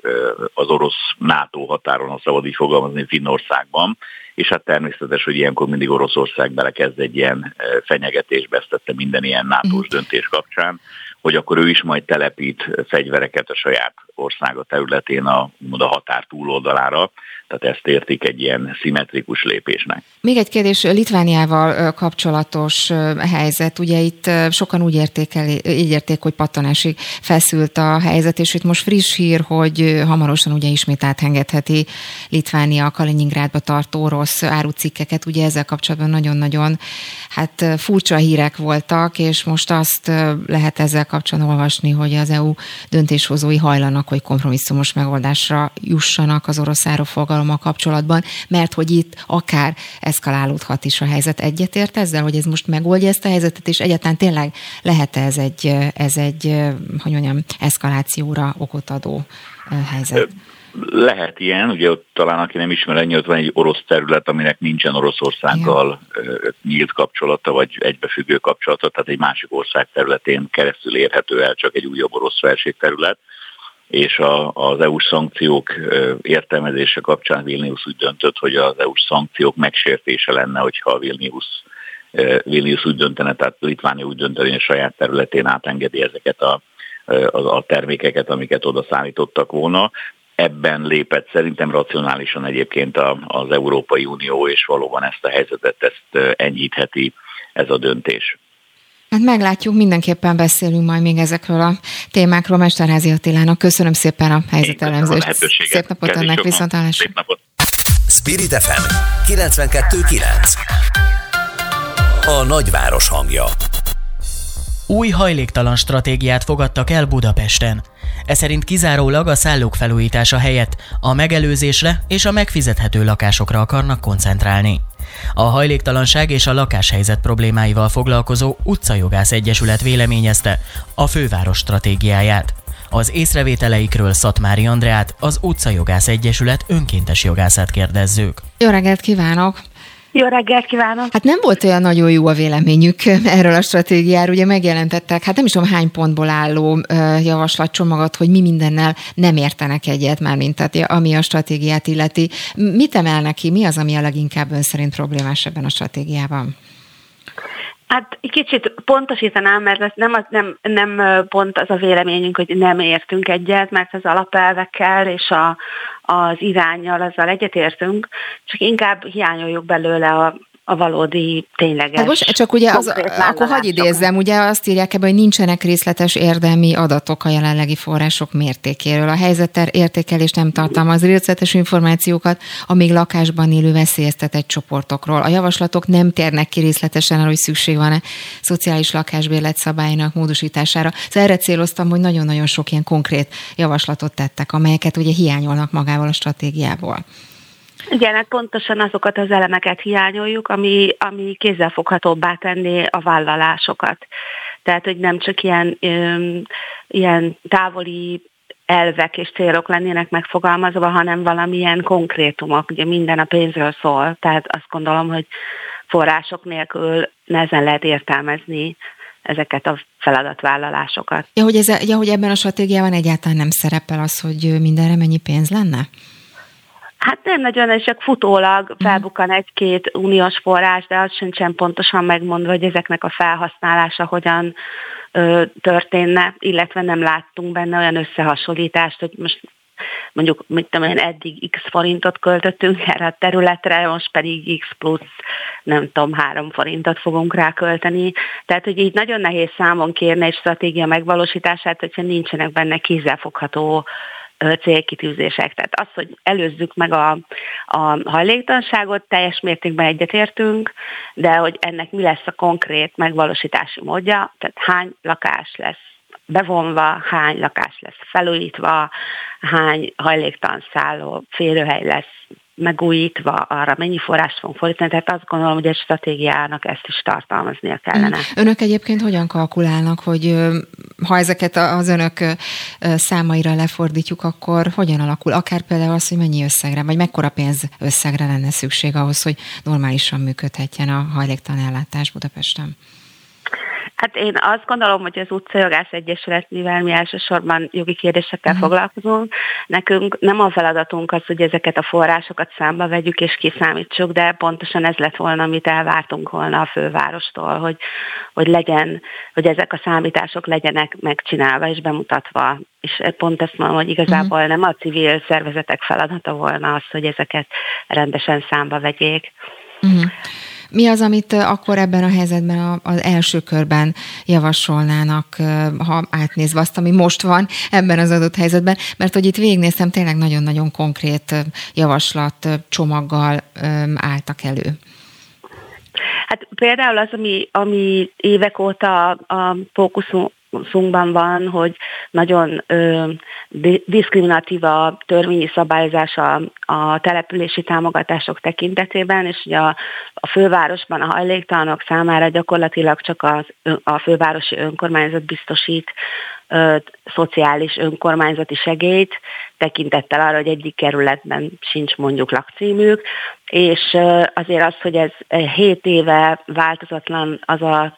az orosz NATO határon, ha szabad így fogalmazni, Finnországban, és hát természetes, hogy ilyenkor mindig Oroszország belekezd egy ilyen fenyegetésbe, ezt tette minden ilyen NATO-s mhm. döntés kapcsán, hogy akkor ő is majd telepít fegyvereket a saját országa területén a, a határ túloldalára, tehát ezt értik egy ilyen szimmetrikus lépésnek. Még egy kérdés Litvániával kapcsolatos helyzet. Ugye itt sokan úgy érték, el, így érték, hogy pattanásig feszült a helyzet, és itt most friss hír, hogy hamarosan ugye ismét áthengedheti Litvánia a Kaliningrádba tartó orosz árucikkeket. Ugye ezzel kapcsolatban nagyon-nagyon hát furcsa hírek voltak, és most azt lehet ezzel kapcsolatban olvasni, hogy az EU döntéshozói hajlanak, hogy kompromisszumos megoldásra jussanak az orosz árufogalommal kapcsolatban, mert hogy itt akár eszkalálódhat is a helyzet. Egyetért ezzel, hogy ez most megoldja ezt a helyzetet, és egyáltalán tényleg lehet ez egy, ez egy, hogy mondjam, eszkalációra okot adó helyzet? Lehet ilyen, ugye ott talán aki nem ismer ennyi, ott van egy orosz terület, aminek nincsen Oroszországgal Igen. nyílt kapcsolata, vagy egybefüggő kapcsolata, tehát egy másik ország területén keresztül érhető el csak egy újabb orosz felségterület és a, az EU-s szankciók értelmezése kapcsán Vilnius úgy döntött, hogy az EU-s szankciók megsértése lenne, hogyha a Vilnius, Vilnius úgy döntene, tehát Litvánia úgy döntene, hogy a saját területén átengedi ezeket a, a, a termékeket, amiket oda szállítottak volna. Ebben lépett szerintem racionálisan egyébként az Európai Unió, és valóban ezt a helyzetet ezt enyhítheti ez a döntés. Hát meglátjuk, mindenképpen beszélünk majd még ezekről a témákról. Mesterházi Attilának köszönöm szépen a helyzetelemzést. Szép napot önnek, viszontlátásra. Spirit FM 92.9 A nagyváros hangja új hajléktalan stratégiát fogadtak el Budapesten. Ez szerint kizárólag a szállók felújítása helyett a megelőzésre és a megfizethető lakásokra akarnak koncentrálni. A hajléktalanság és a lakáshelyzet problémáival foglalkozó Utcajogász Egyesület véleményezte a főváros stratégiáját. Az észrevételeikről Szatmári Andreát, az Utcajogász Egyesület önkéntes jogászát kérdezzük. Jó reggelt kívánok! Jó reggelt kívánok! Hát nem volt olyan nagyon jó a véleményük erről a stratégiáról, ugye megjelentettek, hát nem is tudom hány pontból álló javaslatcsomagot, hogy mi mindennel nem értenek egyet már, mint tehát, ami a stratégiát illeti. Mit emelnek ki, mi az, ami a leginkább ön szerint problémás ebben a stratégiában? Hát egy kicsit pontosítanám, mert ez nem, az, nem, nem pont az a véleményünk, hogy nem értünk egyet, mert az alapelvekkel és a, az irányjal azzal egyetértünk, csak inkább hiányoljuk belőle a, a valódi tényleges. Hát most csak ugye az, akkor hagyj idézzem, ugye azt írják ebben, hogy nincsenek részletes érdemi adatok a jelenlegi források mértékéről. A helyzettel értékelés nem tartalmaz részletes információkat a még lakásban élő veszélyeztetett csoportokról. A javaslatok nem térnek ki részletesen arra, hogy szükség van-e szociális lakásbérlet szabálynak módosítására. Szóval erre céloztam, hogy nagyon-nagyon sok ilyen konkrét javaslatot tettek, amelyeket ugye hiányolnak magával a stratégiából. Igen, hát pontosan azokat az elemeket hiányoljuk, ami, ami kézzelfoghatóbbá tenné a vállalásokat. Tehát, hogy nem csak ilyen, ö, ilyen távoli elvek és célok lennének megfogalmazva, hanem valamilyen konkrétumok. Ugye minden a pénzről szól, tehát azt gondolom, hogy források nélkül nehezen lehet értelmezni ezeket a feladatvállalásokat. Ja, hogy, ez, ja, hogy ebben a stratégiában egyáltalán nem szerepel az, hogy mindenre mennyi pénz lenne? Hát nem nagyon, és csak futólag mhm. felbukkan egy-két uniós forrás, de az sincsen pontosan megmondva, hogy ezeknek a felhasználása hogyan ö, történne, illetve nem láttunk benne olyan összehasonlítást, hogy most mondjuk, mit tudom én, eddig x forintot költöttünk erre a területre, most pedig x plusz, nem tudom, három forintot fogunk rá költeni. Tehát, hogy így nagyon nehéz számon kérni egy stratégia megvalósítását, hogyha nincsenek benne kézzelfogható célkitűzések. Tehát az, hogy előzzük meg a, a hajléktalanságot, teljes mértékben egyetértünk, de hogy ennek mi lesz a konkrét megvalósítási módja, tehát hány lakás lesz bevonva, hány lakás lesz felújítva, hány hajléktalan szálló férőhely lesz megújítva, arra mennyi forrást fogunk fordítani, tehát azt gondolom, hogy egy stratégiának ezt is tartalmaznia kellene. Mm. Önök egyébként hogyan kalkulálnak, hogy ha ezeket az önök számaira lefordítjuk, akkor hogyan alakul? Akár például az, hogy mennyi összegre, vagy mekkora pénz összegre lenne szükség ahhoz, hogy normálisan működhetjen a hajléktalan ellátás Budapesten? Hát én azt gondolom, hogy az Utcajogász Egyesület, mivel mi elsősorban jogi kérdésekkel uh-huh. foglalkozunk, nekünk nem a feladatunk az, hogy ezeket a forrásokat számba vegyük és kiszámítsuk, de pontosan ez lett volna, amit elvártunk volna a fővárostól, hogy, hogy legyen, hogy ezek a számítások legyenek megcsinálva és bemutatva. És pont ezt mondom, hogy igazából uh-huh. nem a civil szervezetek feladata volna az, hogy ezeket rendesen számba vegyék. Uh-huh. Mi az, amit akkor ebben a helyzetben az első körben javasolnának, ha átnézve azt, ami most van ebben az adott helyzetben? Mert hogy itt végignéztem, tényleg nagyon-nagyon konkrét javaslat csomaggal álltak elő. Hát például az, ami, ami évek óta a fókuszunk szunkban van, hogy nagyon ö, diszkriminatív a törvényi szabályozás a, a települési támogatások tekintetében, és ugye a, a fővárosban a hajléktalanok számára gyakorlatilag csak az, a fővárosi önkormányzat biztosít ö, szociális önkormányzati segélyt, tekintettel arra, hogy egyik kerületben sincs mondjuk lakcímük, és ö, azért az, hogy ez 7 éve változatlan az a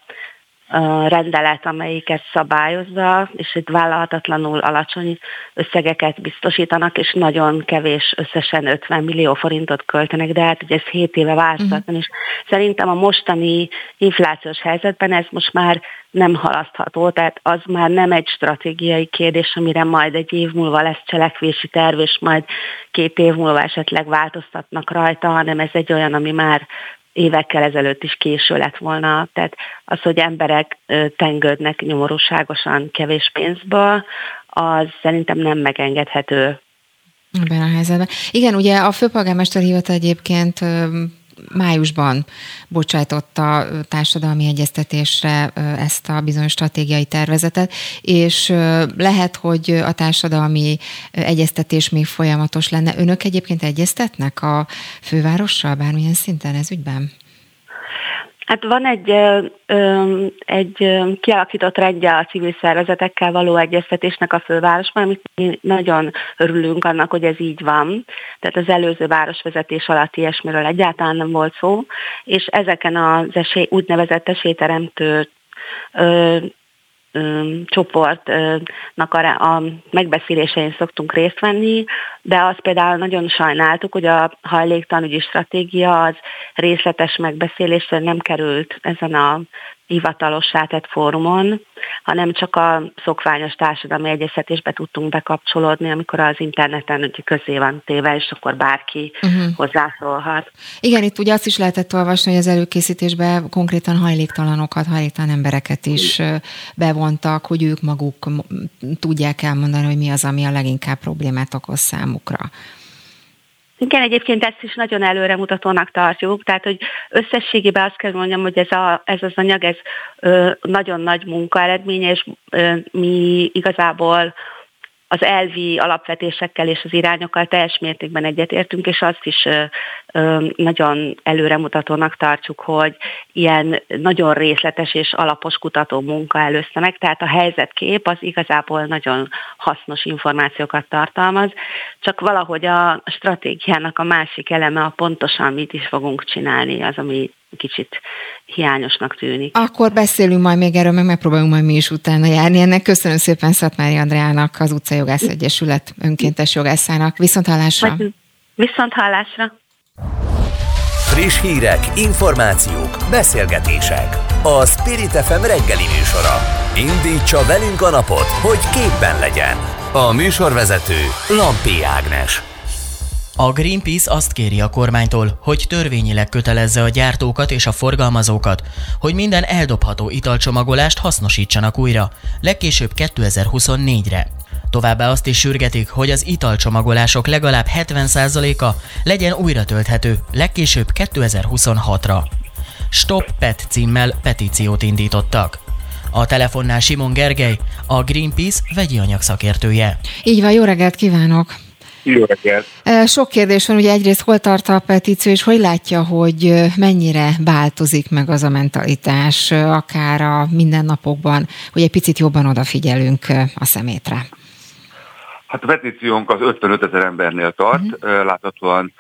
rendelet, amelyik ezt szabályozza, és itt vállalhatatlanul alacsony összegeket biztosítanak, és nagyon kevés, összesen 50 millió forintot költenek, de hát ugye ez 7 éve változatlan, és szerintem a mostani inflációs helyzetben ez most már nem halasztható, tehát az már nem egy stratégiai kérdés, amire majd egy év múlva lesz cselekvési terv, és majd két év múlva esetleg változtatnak rajta, hanem ez egy olyan, ami már évekkel ezelőtt is késő lett volna. Tehát az, hogy emberek tengődnek nyomorúságosan kevés pénzből, az szerintem nem megengedhető. Ebben a helyzetben. Igen, ugye a főpolgármester hivatal egyébként májusban bocsájtotta társadalmi egyeztetésre ezt a bizonyos stratégiai tervezetet, és lehet, hogy a társadalmi egyeztetés még folyamatos lenne. Önök egyébként egyeztetnek a fővárossal bármilyen szinten ez ügyben? Hát van egy, egy kialakított rendje a civil szervezetekkel való egyeztetésnek a fővárosban, amit mi nagyon örülünk annak, hogy ez így van. Tehát az előző városvezetés alatt ilyesmiről egyáltalán nem volt szó, és ezeken az esély, úgynevezett esélyteremtő csoportnak a, a megbeszélésein szoktunk részt venni, de azt például nagyon sajnáltuk, hogy a hajléktanügyi stratégia az részletes megbeszélésre nem került ezen a hivatalossá tett fórumon, hanem csak a szokványos társadalmi egyeztetésbe tudtunk bekapcsolódni, amikor az interneten ugye közé van téve, és akkor bárki uh-huh. hozzászólhat. Igen, itt ugye azt is lehetett olvasni, hogy az előkészítésben konkrétan hajléktalanokat, hajléktalan embereket is bevontak, hogy ők maguk tudják elmondani, hogy mi az, ami a leginkább problémát okoz számukra. Igen, egyébként ezt is nagyon előremutatónak tartjuk, tehát hogy összességében azt kell mondjam, hogy ez, a, ez az anyag, ez ö, nagyon nagy munka eredménye, és ö, mi igazából az elvi alapvetésekkel és az irányokkal teljes mértékben egyetértünk, és azt is nagyon előremutatónak tartjuk, hogy ilyen nagyon részletes és alapos kutató munka előzte meg, tehát a helyzetkép az igazából nagyon hasznos információkat tartalmaz, csak valahogy a stratégiának a másik eleme a pontosan mit is fogunk csinálni, az, ami kicsit hiányosnak tűnik. Akkor beszélünk majd még erről, meg megpróbálunk majd mi is utána járni. Ennek köszönöm szépen Szatmári Andreának, az Utcajogász Egyesület önkéntes jogászának. Viszont hallásra! Viszont hallásra! Friss hírek, információk, beszélgetések. A Spirit FM reggeli műsora. Indítsa velünk a napot, hogy képben legyen. A műsorvezető Lampi Ágnes. A Greenpeace azt kéri a kormánytól, hogy törvényileg kötelezze a gyártókat és a forgalmazókat, hogy minden eldobható italcsomagolást hasznosítsanak újra, legkésőbb 2024-re. Továbbá azt is sürgetik, hogy az italcsomagolások legalább 70%-a legyen újra tölthető, legkésőbb 2026-ra. Stop PET címmel petíciót indítottak. A telefonnál Simon Gergely, a Greenpeace vegyi anyag szakértője. Így van, jó reggelt kívánok! Jó reggelt! Sok kérdés van, ugye egyrészt hol tart a petíció, és hogy látja, hogy mennyire változik meg az a mentalitás, akár a mindennapokban, hogy egy picit jobban odafigyelünk a szemétre? Hát a petíciónk az 55 ezer embernél tart, uh-huh. láthatóan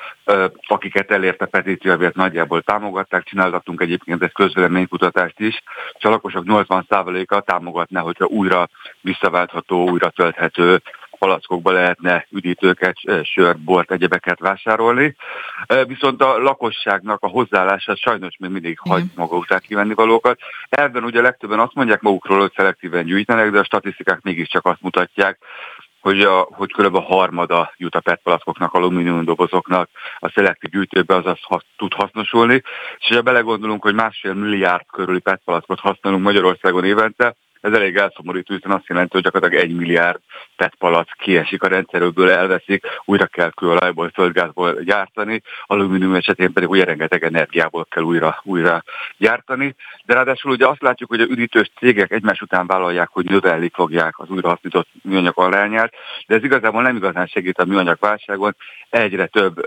akiket elért a petíció, azért nagyjából támogatták, csináltattunk egyébként egy közvéleménykutatást is, és a lakosok 80%-a támogatná, hogyha újra visszaváltható, újra tölthető palackokba lehetne üdítőket, sört, bort, egyebeket vásárolni. Viszont a lakosságnak a hozzáállása sajnos még mindig hagy maga után kivenni valókat. Elben ugye legtöbben azt mondják magukról, hogy szelektíven gyűjtenek, de a statisztikák mégiscsak azt mutatják, hogy, a, hogy kb. a harmada jut a PET palackoknak, alumínium dobozoknak a szelektív gyűjtőbe, azaz ha, tud hasznosulni. És ha belegondolunk, hogy másfél milliárd körüli PET palackot használunk Magyarországon évente, ez elég elszomorító, hiszen azt jelenti, hogy gyakorlatilag egy milliárd PET palack kiesik a rendszerből, elveszik, újra kell kőolajból, földgázból gyártani, alumínium esetén pedig ugye rengeteg energiából kell újra, újra gyártani. De ráadásul ugye azt látjuk, hogy a üdítős cégek egymás után vállalják, hogy növelni fogják az újrahasznított műanyag arányát, de ez igazából nem igazán segít a műanyag válságon. Egyre több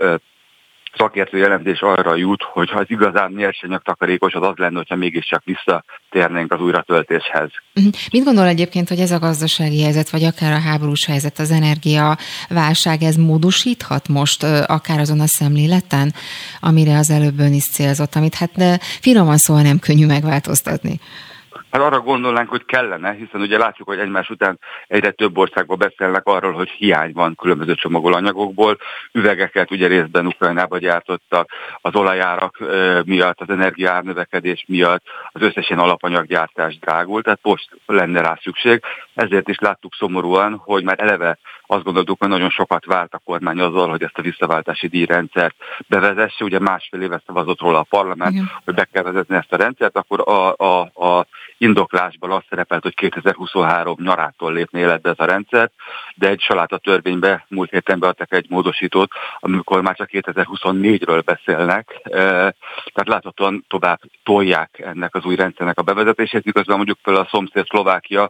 szakértő jelentés arra jut, hogy ha az igazán nyersanyag takarékos, az az lenne, hogyha mégiscsak visszatérnénk az újratöltéshez. Mhm. Mit gondol egyébként, hogy ez a gazdasági helyzet, vagy akár a háborús helyzet, az energiaválság, ez módosíthat most akár azon a szemléleten, amire az előbb ön is célzott, amit hát de finoman szóval nem könnyű megváltoztatni? Hát arra gondolnánk, hogy kellene, hiszen ugye látjuk, hogy egymás után egyre több országban beszélnek arról, hogy hiány van különböző csomagolanyagokból. Üvegeket ugye részben Ukrajnába gyártottak az olajárak miatt, az energiár növekedés miatt, az összes ilyen alapanyaggyártás drágult, tehát most lenne rá szükség. Ezért is láttuk szomorúan, hogy már eleve azt gondoltuk, hogy nagyon sokat vált a kormány azzal, hogy ezt a visszaváltási díjrendszert bevezesse. Ugye másfél éve szavazott róla a parlament, Igen. hogy be kell vezetni ezt a rendszert, akkor a, a, a indoklásban azt szerepelt, hogy 2023 nyarától lépne életbe ez a rendszer, de egy saláta törvénybe múlt héten beadtak egy módosítót, amikor már csak 2024-ről beszélnek, tehát láthatóan tovább tolják ennek az új rendszernek a bevezetését, miközben mondjuk például a szomszéd Szlovákia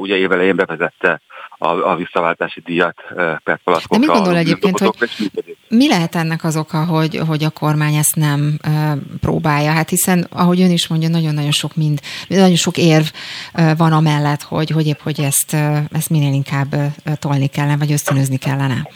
ugye évelején bevezette a, a visszaváltási díjat per palackokra. De mit gondol egyébként, hogy mi lehet ennek az oka, hogy, hogy a kormány ezt nem uh, próbálja? Hát hiszen, ahogy ön is mondja, nagyon-nagyon sok mind, nagyon sok érv uh, van amellett, hogy, hogy épp, hogy ezt, uh, ezt minél inkább uh, tolni kellene, vagy ösztönözni kellene.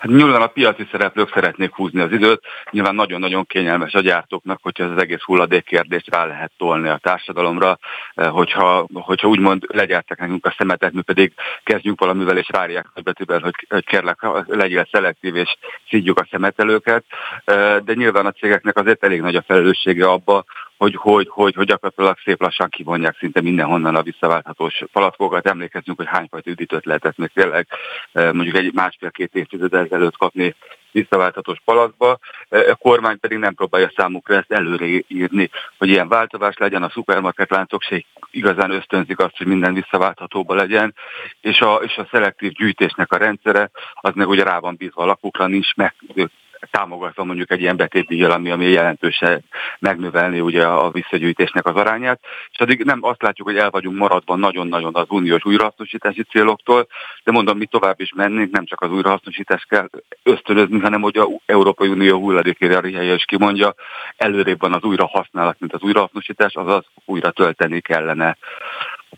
Hát nyilván a piaci szereplők szeretnék húzni az időt, nyilván nagyon-nagyon kényelmes a gyártóknak, hogyha ez az egész hulladékkérdést rá lehet tolni a társadalomra, eh, hogyha, hogyha úgymond legyártak nekünk a szemetet, mi pedig kezdjünk valamivel és várják betűvel, hogy, hogy kérlek, legyél szelektív és szidjuk a szemetelőket, eh, de nyilván a cégeknek azért elég nagy a felelőssége abba, hogy, hogy, hogy, hogy gyakorlatilag szép lassan kivonják szinte mindenhonnan a visszaválthatós palackokat. Emlékezzünk, hogy hányfajta üdítőt lehetett még tényleg eh, mondjuk egy másfél-két évtized ezelőtt kapni visszaválthatós palacba. Eh, a kormány pedig nem próbálja számukra ezt előre írni, hogy ilyen változás legyen, a szupermarket láncok se igazán ösztönzik azt, hogy minden visszaválthatóba legyen, és a, és a szelektív gyűjtésnek a rendszere, az meg ugye rá van bízva a lakukra, nincs meg, támogatva mondjuk egy ilyen betétdíjjal, ami, ami jelentősen megnövelni ugye a visszagyűjtésnek az arányát, és addig nem azt látjuk, hogy el vagyunk maradva nagyon-nagyon az uniós újrahasznosítási céloktól, de mondom, mi tovább is mennénk, nem csak az újrahasznosítást kell ösztönözni, hanem hogy a Európai Unió hulladékérjarihelye is kimondja, előrébb van az újrahasználat, mint az újrahasznosítás, azaz újra tölteni kellene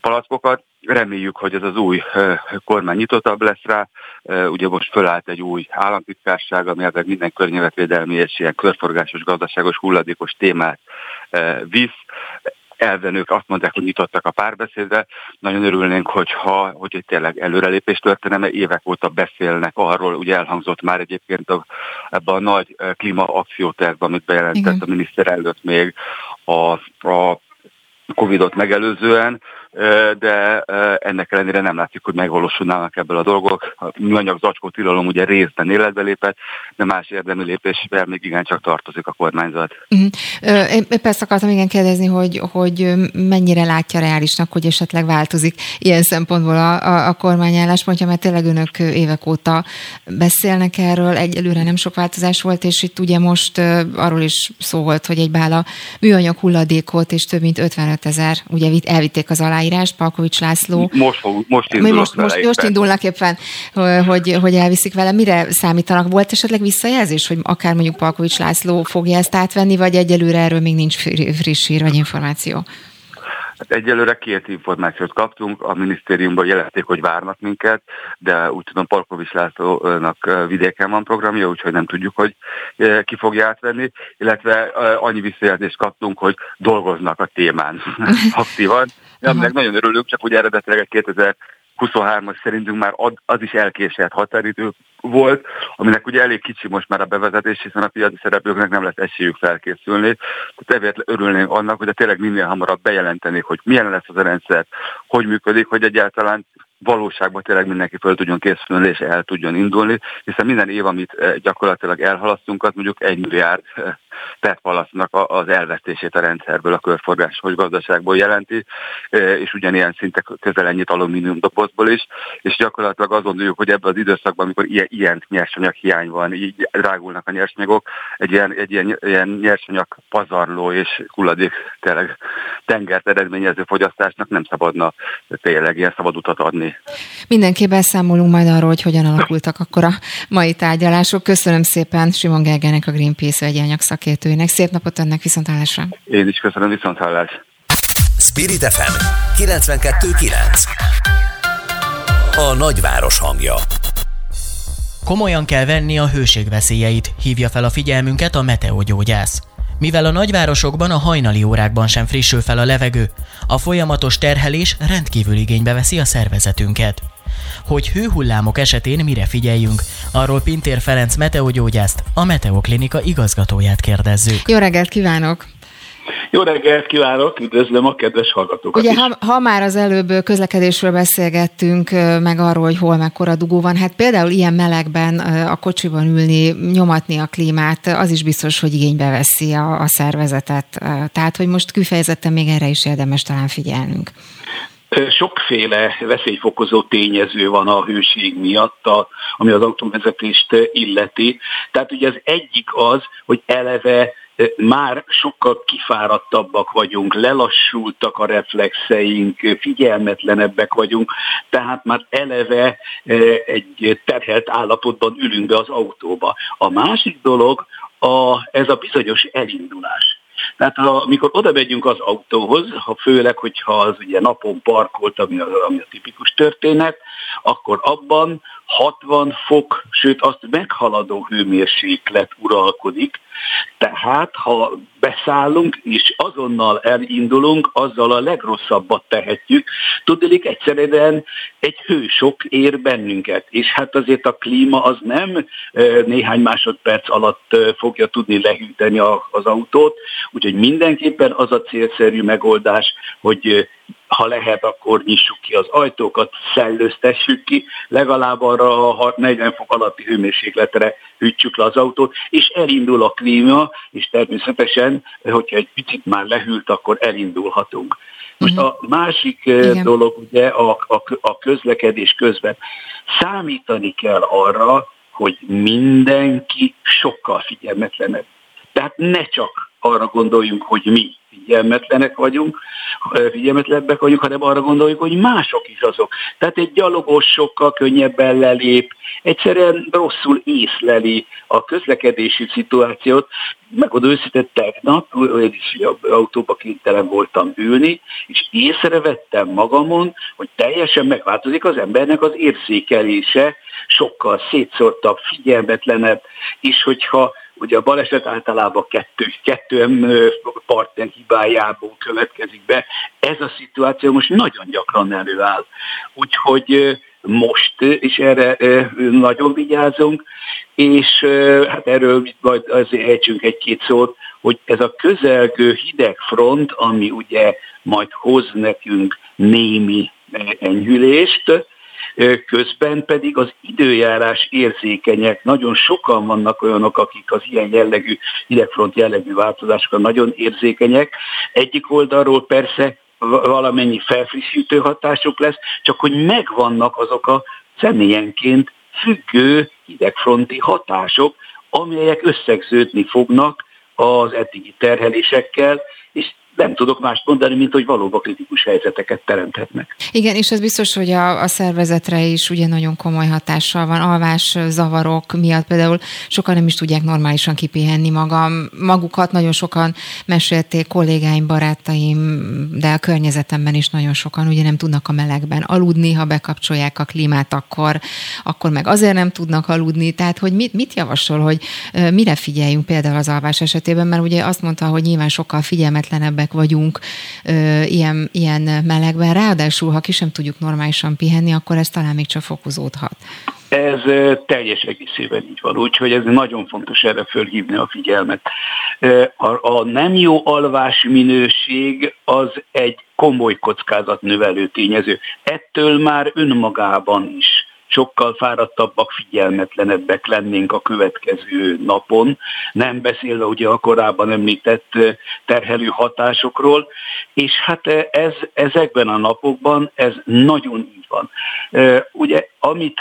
palackokat. Reméljük, hogy ez az új kormány nyitottabb lesz rá. Ugye most fölállt egy új államtitkárság, ami ebben minden környezetvédelmi és ilyen körforgásos, gazdaságos, hulladékos témát visz elven ők azt mondják, hogy nyitottak a párbeszédre. Nagyon örülnénk, hogyha hogy itt tényleg előrelépés történne, mert évek óta beszélnek arról, ugye elhangzott már egyébként a, ebben a nagy klímaakciótervben, amit bejelentett Igen. a miniszter előtt még a, a Covid-ot megelőzően, de ennek ellenére nem látjuk, hogy megvalósulnának ebből a dolgok. A műanyag zacskó tilalom ugye részben életbe lépett, de más érdemi lépésvel még igencsak tartozik a kormányzat. Uh-huh. Én persze akartam igen kérdezni, hogy, hogy mennyire látja reálisnak, hogy esetleg változik ilyen szempontból a, a, a kormány álláspontja, mert tényleg önök évek óta beszélnek erről, egyelőre nem sok változás volt, és itt ugye most arról is szó volt, hogy egy bála műanyag hulladékot és több mint 55 ezer, ugye elvitték az alá aláírást, Palkovics László. Most, fog, most indulnak most, most, most indulnak éppen, hogy, hogy elviszik vele. Mire számítanak? Volt esetleg visszajelzés, hogy akár mondjuk Palkovics László fogja ezt átvenni, vagy egyelőre erről még nincs friss hír vagy információ? Hát egyelőre két információt kaptunk, a minisztériumban jelenték, hogy várnak minket, de úgy tudom Palkovics Lászlónak vidéken van programja, úgyhogy nem tudjuk, hogy ki fogja átvenni, illetve annyi visszajelzést kaptunk, hogy dolgoznak a témán aktívan. Aminek nagyon örülünk, csak ugye eredetileg 2000 23-as szerintünk már az is elkésett határidő volt, aminek ugye elég kicsi most már a bevezetés, hiszen a piaci szereplőknek nem lesz esélyük felkészülni. Tehát ezért örülnénk annak, hogy a tényleg minél hamarabb bejelentenék, hogy milyen lesz az a rendszer, hogy működik, hogy egyáltalán valóságban tényleg mindenki föl tudjon készülni és el tudjon indulni, hiszen minden év, amit eh, gyakorlatilag elhalasztunk, az mondjuk egy milliárd eh, tettpalasznak az elvesztését a rendszerből, a körforgásos gazdaságból jelenti, eh, és ugyanilyen szintek közel ennyit alumínium dobozból is, és gyakorlatilag azt gondoljuk, hogy ebben az időszakban, amikor ilyen, ilyen nyersanyag hiány van, így drágulnak a nyersanyagok, egy ilyen, egy ilyen, ilyen nyersanyag pazarló és hulladék tényleg tengert eredményező fogyasztásnak nem szabadna tényleg ilyen szabad utat adni Mindenki beszámolunk majd arról, hogy hogyan alakultak akkor a mai tárgyalások. Köszönöm szépen Simon Gergenek, a Greenpeace vegyi szakértőjének. Szép napot önnek, viszontlátásra. Én is köszönöm, viszontlátás. Spirit FM 92.9 A nagyváros hangja Komolyan kell venni a hőség veszélyeit, hívja fel a figyelmünket a meteogyógyász. Mivel a nagyvárosokban a hajnali órákban sem frissül fel a levegő, a folyamatos terhelés rendkívül igénybe veszi a szervezetünket. Hogy hőhullámok esetén mire figyeljünk, arról Pintér Ferenc meteogyógyászt, a Meteoklinika igazgatóját kérdezzük. Jó reggelt kívánok! Jó reggelt kívánok, üdvözlöm a kedves hallgatókat Ugye, is. ha, ha már az előbb közlekedésről beszélgettünk, meg arról, hogy hol mekkora dugó van, hát például ilyen melegben a kocsiban ülni, nyomatni a klímát, az is biztos, hogy igénybe veszi a, a szervezetet. Tehát, hogy most kifejezetten még erre is érdemes talán figyelnünk. Sokféle veszélyfokozó tényező van a hőség miatt, a, ami az autóvezetést illeti. Tehát ugye az egyik az, hogy eleve már sokkal kifáradtabbak vagyunk, lelassultak a reflexeink, figyelmetlenebbek vagyunk, tehát már eleve egy terhelt állapotban ülünk be az autóba. A másik dolog a, ez a bizonyos elindulás. Tehát amikor oda megyünk az autóhoz, ha főleg, hogyha az ugye napon parkolt, ami a, ami a tipikus történet, akkor abban 60 fok, sőt azt meghaladó hőmérséklet uralkodik, tehát ha beszállunk és azonnal elindulunk, azzal a legrosszabbat tehetjük. Tudnék egyszerűen egy hősok ér bennünket, és hát azért a klíma az nem néhány másodperc alatt fogja tudni lehűteni az autót, úgyhogy mindenképpen az a célszerű megoldás, hogy ha lehet, akkor nyissuk ki az ajtókat, szellőztessük ki, legalább arra a 40 fok alatti hőmérsékletre hűtsük le az autót, és elindul a klíma, és természetesen, hogyha egy picit már lehűlt, akkor elindulhatunk. Most a másik eh, Igen. dolog ugye a, a, a közlekedés közben számítani kell arra, hogy mindenki sokkal figyelmetlenebb. Tehát ne csak arra gondoljunk, hogy mi figyelmetlenek vagyunk, figyelmetlebbek vagyunk, hanem arra gondoljuk, hogy mások is azok. Tehát egy gyalogos sokkal könnyebben lelép, egyszerűen rosszul észleli a közlekedési szituációt. Megmondom őszintén, tegnap, én is autóba kénytelen voltam ülni, és észrevettem magamon, hogy teljesen megváltozik az embernek az érzékelése, sokkal szétszórtabb, figyelmetlenebb, és hogyha Ugye a baleset általában kettő, kettő partner hibájából következik be. Ez a szituáció most nagyon gyakran előáll. Úgyhogy most, és erre nagyon vigyázunk, és hát erről majd azért ejtsünk egy-két szót, hogy ez a közelgő hideg front, ami ugye majd hoz nekünk némi enyhülést, közben pedig az időjárás érzékenyek. Nagyon sokan vannak olyanok, akik az ilyen jellegű, hidegfront jellegű változásokra nagyon érzékenyek. Egyik oldalról persze valamennyi felfrissítő hatásuk lesz, csak hogy megvannak azok a személyenként függő hidegfronti hatások, amelyek összegződni fognak az eddigi terhelésekkel, és nem tudok mást mondani, mint hogy valóban kritikus helyzeteket teremthetnek. Igen, és ez biztos, hogy a, a szervezetre is ugye nagyon komoly hatással van. Alvás zavarok miatt például sokan nem is tudják normálisan kipihenni magam, magukat, nagyon sokan mesélték, kollégáim, barátaim, de a környezetemben is nagyon sokan ugye nem tudnak a melegben aludni, ha bekapcsolják a klímát, akkor, akkor meg azért nem tudnak aludni. Tehát, hogy mit, mit javasol, hogy mire figyeljünk például az alvás esetében, mert ugye azt mondta, hogy nyilván sokkal figyelmetlenebb könnyebbek vagyunk ö, ilyen, ilyen melegben, ráadásul, ha ki sem tudjuk normálisan pihenni, akkor ez talán még csak fokozódhat. Ez teljes egészében így van, úgyhogy ez nagyon fontos erre fölhívni a figyelmet. A, a nem jó alvás minőség az egy komoly kockázatnövelő tényező. Ettől már önmagában is sokkal fáradtabbak, figyelmetlenebbek lennénk a következő napon, nem beszélve ugye a korábban említett terhelő hatásokról, és hát ez, ezekben a napokban ez nagyon így van. Ugye amit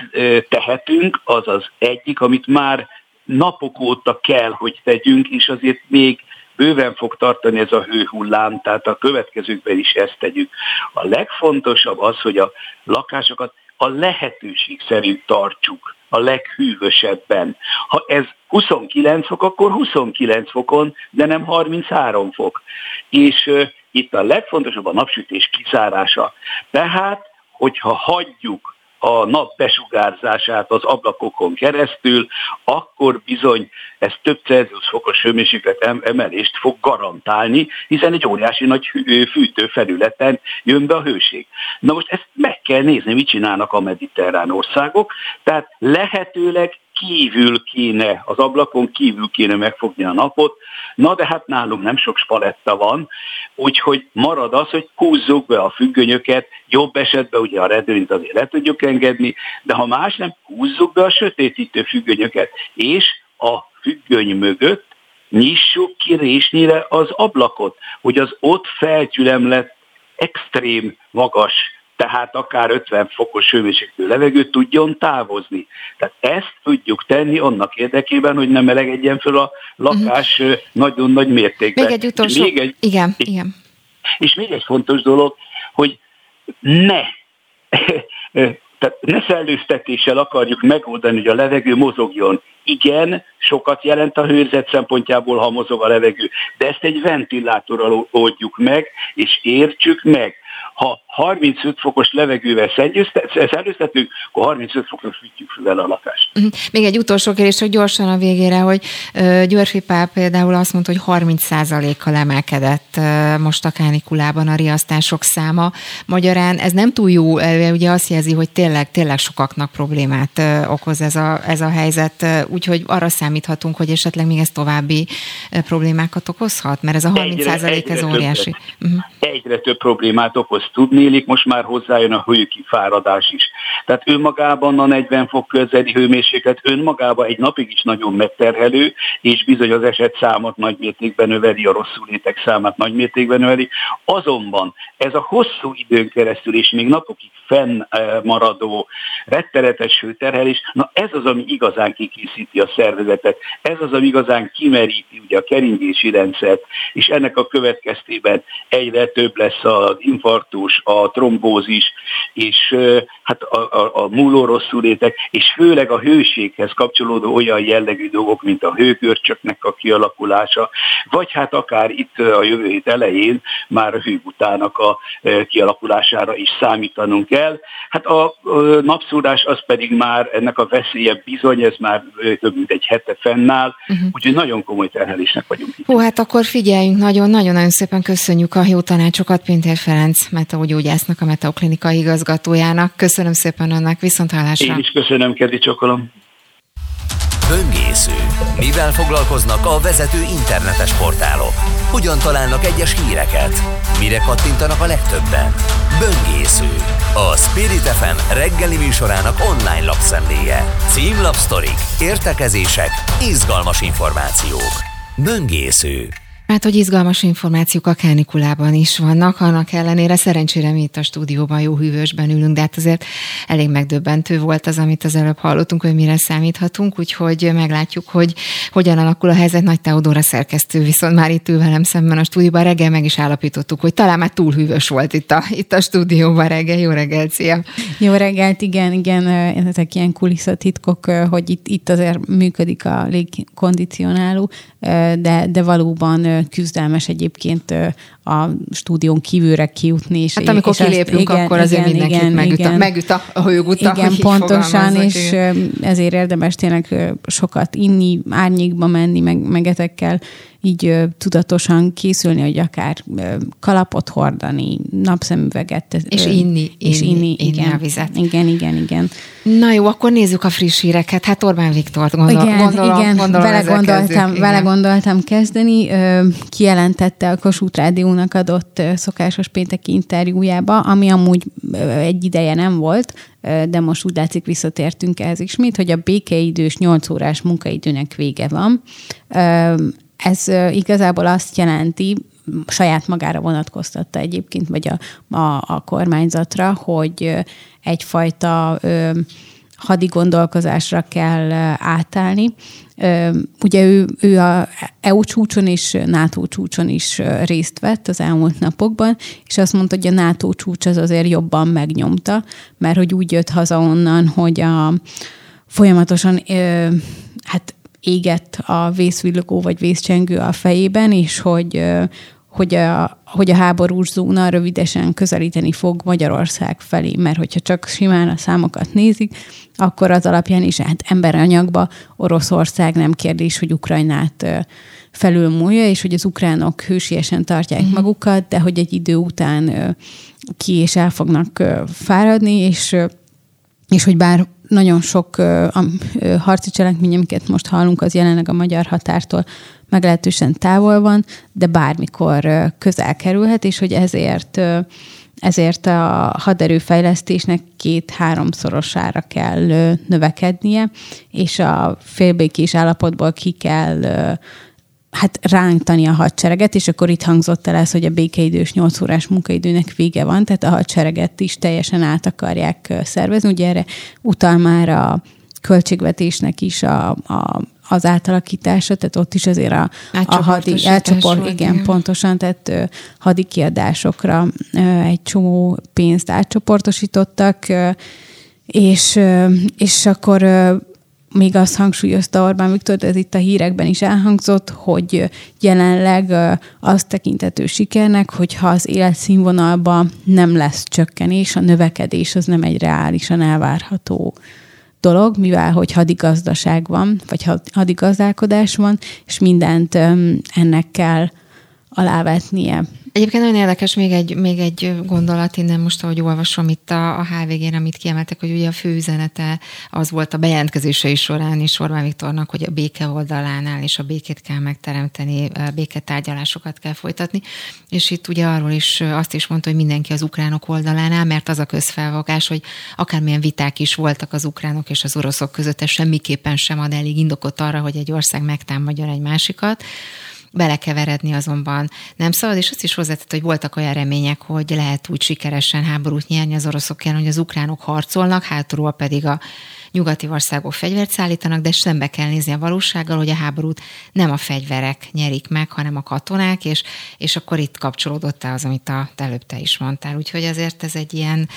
tehetünk, az az egyik, amit már napok óta kell, hogy tegyünk, és azért még bőven fog tartani ez a hőhullám, tehát a következőkben is ezt tegyük. A legfontosabb az, hogy a lakásokat a lehetőség szerint tartsuk a leghűvösebben. Ha ez 29 fok, akkor 29 fokon, de nem 33 fok. És uh, itt a legfontosabb a napsütés kizárása. Tehát, hogyha hagyjuk a nap besugárzását az ablakokon keresztül, akkor bizony ez több Celsius fokos hőmérséklet emelést fog garantálni, hiszen egy óriási nagy fűtőfelületen jön be a hőség. Na most ezt meg kell nézni, mit csinálnak a mediterrán országok, tehát lehetőleg kívül kéne, az ablakon kívül kéne megfogni a napot, na de hát nálunk nem sok spaletta van, úgyhogy marad az, hogy húzzuk be a függönyöket, jobb esetben ugye a redőnyt azért le tudjuk engedni, de ha más nem, húzzuk be a sötétítő függönyöket, és a függöny mögött nyissuk ki résnyire az ablakot, hogy az ott felgyülemlett extrém magas tehát akár 50 fokos hőmérsékletű levegő tudjon távozni. Tehát ezt tudjuk tenni annak érdekében, hogy nem melegedjen föl a lakás uh-huh. nagyon nagy mértékben. Még egy utolsó. Még egy, igen, és, igen. És még egy fontos dolog, hogy ne tehát ne szellőztetéssel akarjuk megoldani, hogy a levegő mozogjon. Igen, sokat jelent a hőzet szempontjából, ha mozog a levegő, de ezt egy ventilátorral oldjuk meg, és értsük meg, ha 35 fokos levegővel szellőztetünk, akkor 35 fokra fűtjük fel a lakást. Mhm. Még egy utolsó kérdés, hogy gyorsan a végére, hogy Györfi Pál például azt mondta, hogy 30%-kal emelkedett most a kánikulában a riasztások száma. Magyarán ez nem túl jó, ugye azt jelzi, hogy tényleg, tényleg sokaknak problémát okoz ez a, ez a helyzet, úgyhogy arra számíthatunk, hogy esetleg még ez további problémákat okozhat, mert ez a 30% egyre, egyre ez óriási. Többet, uh-huh. Egyre több problémát okoz tudni, tudnélik, most már hozzájön a hőkifáradás is. Tehát önmagában a 40 fok közeli hőmérséklet önmagában egy napig is nagyon megterhelő, és bizony az eset számot nagymértékben növeli, a rosszul létek számát nagymértékben növeli. Azonban ez a hosszú időn keresztül, és még napokig fennmaradó rettenetes hőterhelés, na ez az, ami igazán kikészíti a szervezetet, ez az, ami igazán kimeríti ugye a keringési rendszert, és ennek a következtében egyre több lesz az infarktus, a trombózis, és hát a, a, a múló rosszulétek, és főleg a hőséghez kapcsolódó olyan jellegű dolgok, mint a hőgörcsöknek a kialakulása, vagy hát akár itt a jövő hét elején már a hőbutának a kialakulására is számítanunk kell. Hát a napszúrás az pedig már ennek a veszélye bizony, ez már több mint egy hete fennáll, uh-huh. úgyhogy nagyon komoly terhelésnek vagyunk. Hú, hát akkor figyeljünk, nagyon-nagyon-nagyon szépen köszönjük a jó tanácsokat Pintér Ferenc metaógyógyásznak, a Metaoklinika igazgatójának. Köszönöm szépen önnek, viszont hallásra. Én is köszönöm, Kedi Csokolom. Böngésző. Mivel foglalkoznak a vezető internetes portálok? Hogyan találnak egyes híreket? Mire kattintanak a legtöbben? Böngésző. A Spirit FM reggeli műsorának online lapszemléje. Címlapsztorik, értekezések, izgalmas információk. Böngésző. Hát, hogy izgalmas információk a kánikulában is vannak, annak ellenére szerencsére mi itt a stúdióban jó hűvösben ülünk, de hát azért elég megdöbbentő volt az, amit az előbb hallottunk, hogy mire számíthatunk, úgyhogy meglátjuk, hogy hogyan alakul a helyzet. Nagy Teodóra szerkesztő viszont már itt ül velem szemben a stúdióban, reggel meg is állapítottuk, hogy talán már túl hűvös volt itt a, itt a stúdióban reggel. Jó reggelt, szia! Jó reggelt, igen, igen, ezek ilyen kulisszatitkok, hogy itt, itt azért működik a légkondicionáló, de, de valóban küzdelmes egyébként a stúdión kívülre kijutni. És, hát amikor és kilépünk, igen, akkor azért igen, mindenkit igen, megüt, igen. A, megüt a hőguta. Igen, pontosan, és igen. ezért érdemes tényleg sokat inni, árnyékba menni, meg, meg ezekkel így tudatosan készülni, hogy akár kalapot hordani, napszemüveget. És inni, és inni, inni, inni igen, a vizet. Igen, igen, igen. Na jó, akkor nézzük a friss híreket. Hát Orbán Viktor, gondol, igen, gondolom, igen, gondolom vele gondoltam, vele gondoltam kezdeni. Kijelentette a Kossuth Rádiónak adott szokásos pénteki interjújába, ami amúgy egy ideje nem volt, de most úgy látszik visszatértünk ehhez ismét, hogy a békeidős 8 órás munkaidőnek vége van. Ez igazából azt jelenti, saját magára vonatkoztatta egyébként, vagy a, a, a kormányzatra, hogy egyfajta ö, hadi gondolkozásra kell átállni. Ugye ő, ő a EU csúcson és NATO csúcson is részt vett az elmúlt napokban, és azt mondta, hogy a NATO csúcs az azért jobban megnyomta, mert hogy úgy jött haza onnan, hogy a folyamatosan hát égett a vészvillogó vagy vészcsengő a fejében, és hogy, hogy a, hogy a háborús zóna rövidesen közelíteni fog Magyarország felé, mert hogyha csak simán a számokat nézik, akkor az alapján is hát emberanyagba Oroszország nem kérdés, hogy Ukrajnát felülmúlja, és hogy az ukránok hősiesen tartják uh-huh. magukat, de hogy egy idő után ki és el fognak fáradni, és és hogy bár nagyon sok harci cselekmény, amiket most hallunk, az jelenleg a magyar határtól meglehetősen távol van, de bármikor közel kerülhet, és hogy ezért ezért a haderőfejlesztésnek két-háromszorosára kell növekednie, és a félbékés állapotból ki kell hát rántani a hadsereget, és akkor itt hangzott el ez, hogy a békeidős 8 órás munkaidőnek vége van, tehát a hadsereget is teljesen át akarják szervezni. Ugye erre utal már a költségvetésnek is a, a az átalakítása, tehát ott is azért a, a hadi elcsoport, igen, igen, pontosan, tehát hadi kiadásokra egy csomó pénzt átcsoportosítottak, és, és akkor még azt hangsúlyozta Orbán Viktor, de ez itt a hírekben is elhangzott, hogy jelenleg azt tekintető sikernek, hogyha az életszínvonalban nem lesz csökkenés, a növekedés az nem egy reálisan elvárható dolog, mivel hogy hadigazdaság van, vagy hadigazdálkodás van, és mindent ennek kell alávetnie. Egyébként nagyon érdekes még egy, még egy gondolat innen most, ahogy olvasom itt a, a HVG-n, amit kiemeltek, hogy ugye a fő üzenete az volt a bejelentkezései során is Orbán Viktornak, hogy a béke oldalánál és a békét kell megteremteni, béketárgyalásokat kell folytatni. És itt ugye arról is azt is mondta, hogy mindenki az ukránok oldalánál, mert az a közfelvogás, hogy akármilyen viták is voltak az ukránok és az oroszok között, ez semmiképpen sem ad elég indokot arra, hogy egy ország megtámadjon egy másikat belekeveredni azonban nem szabad, és azt is hozzátett, hogy voltak olyan remények, hogy lehet úgy sikeresen háborút nyerni az oroszok ellen, hogy az ukránok harcolnak, hátulról pedig a nyugati országok fegyvert szállítanak, de szembe kell nézni a valósággal, hogy a háborút nem a fegyverek nyerik meg, hanem a katonák, és, és akkor itt kapcsolódott az, amit a, előbb te is mondtál. Úgyhogy azért ez egy ilyen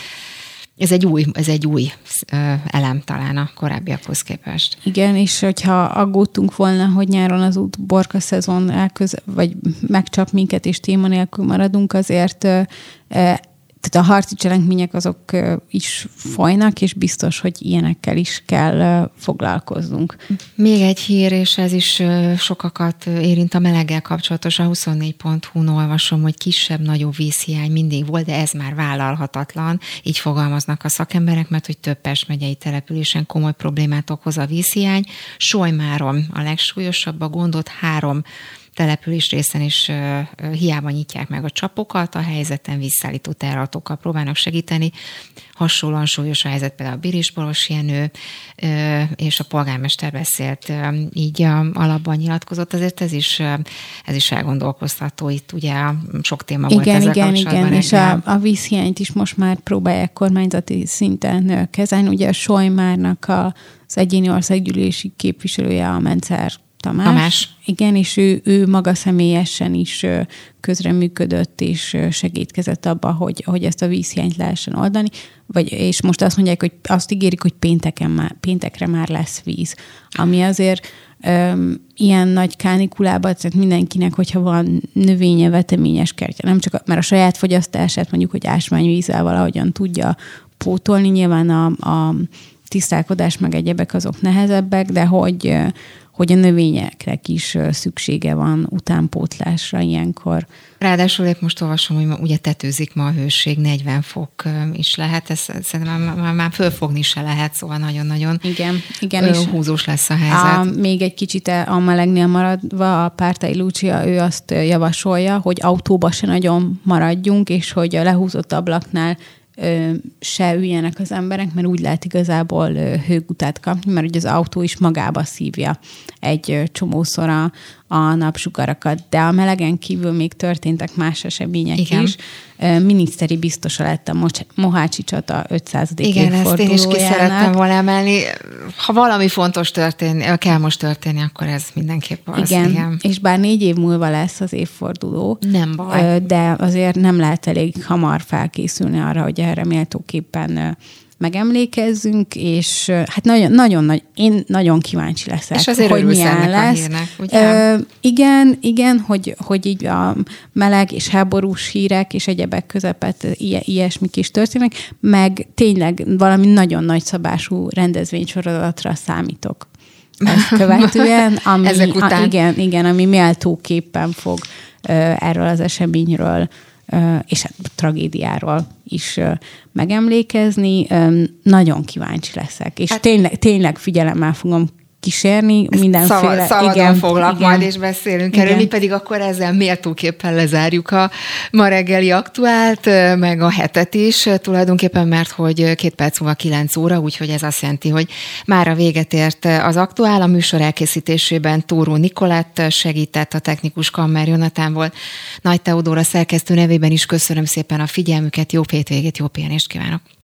ez egy új, ez egy új elem talán a korábbiakhoz képest. Igen, és hogyha aggódtunk volna, hogy nyáron az út borka szezon elköz, vagy megcsap minket, és téma nélkül maradunk, azért tehát a harci cselekmények azok is folynak, és biztos, hogy ilyenekkel is kell foglalkoznunk. Még egy hír, és ez is sokakat érint a meleggel kapcsolatos. A 24.hu-n olvasom, hogy kisebb-nagyobb vízhiány mindig volt, de ez már vállalhatatlan. Így fogalmaznak a szakemberek, mert hogy több Pest megyei településen komoly problémát okoz a vízhiány. Solymáron a legsúlyosabb a gondot három település részen is hiába nyitják meg a csapokat, a helyzeten visszaállító terratokkal próbálnak segíteni. Hasonlóan súlyos a helyzet például a Birisboros Jenő, és a polgármester beszélt, így alapban nyilatkozott, azért ez is, ez is elgondolkoztató. Itt ugye sok téma igen, volt ezzel Igen, igen, és a, a vízhiányt is most már próbálják kormányzati szinten kezelni. Ugye a Solymárnak a, az egyéni országgyűlési képviselője a Mencer Tamás. Tamás. Igen, és ő, ő maga személyesen is közreműködött, és segítkezett abba, hogy, hogy ezt a vízhiányt lehessen oldani. Vagy, és most azt mondják, hogy azt ígérik, hogy pénteken már, péntekre már lesz víz. Ami azért öm, ilyen nagy kánikulában, tehát mindenkinek, hogyha van növénye, veteményes kertje, nem csak a, mert a saját fogyasztását mondjuk, hogy ásványvízzel valahogyan tudja pótolni, nyilván a, a tisztálkodás meg egyebek azok nehezebbek, de hogy hogy a növényekre is szüksége van utánpótlásra ilyenkor. Ráadásul épp most olvasom, hogy ugye tetőzik ma a hőség, 40 fok is lehet, ez szerintem már, már, már fölfogni se lehet, szóval nagyon-nagyon igen, igen, és húzós lesz a helyzet. A, még egy kicsit a melegnél maradva, a Pártai Lucia, ő azt javasolja, hogy autóba se nagyon maradjunk, és hogy a lehúzott ablaknál se üljenek az emberek, mert úgy lehet igazából hőgutát kapni, mert ugye az autó is magába szívja egy csomószor a, a napsugarakat, de a melegen kívül még történtek más események Igen. is. Miniszteri biztosa lett a Mohácsi csata 500. Igen, ezt én is ki szerettem volna emelni. Ha valami fontos történni, kell most történni, akkor ez mindenképp az. Igen, Igen, és bár négy év múlva lesz az évforduló, nem baj. de azért nem lehet elég hamar felkészülni arra, hogy erre méltóképpen megemlékezzünk, és hát nagyon, nagyon nagy, én nagyon kíváncsi leszek, és azért hogy milyen lesz. hírnek? Ö, igen, igen, hogy, hogy így a meleg és háborús hírek és egyebek közepet ilyesmik is történnek, meg tényleg valami nagyon nagy szabású rendezvénysorozatra számítok ezt követően, ami, Ezek után. A, igen, igen, ami méltóképpen fog erről az eseményről és hát tragédiáról is megemlékezni. Nagyon kíváncsi leszek, és hát, tényleg, tényleg figyelemmel fogom kísérni, mindenféle... Szava, szabadon igen, foglak igen, majd, és beszélünk igen. erről. Mi pedig akkor ezzel méltóképpen lezárjuk a ma reggeli aktuált, meg a hetet is tulajdonképpen, mert hogy két perc múlva kilenc óra, úgyhogy ez azt jelenti, hogy már a véget ért az aktuál. A műsor elkészítésében Tóró Nikolett segített, a technikus Kammer Jonatán volt. Nagy Teodóra szerkesztő nevében is köszönöm szépen a figyelmüket, jó hétvégét, jó pihenést kívánok!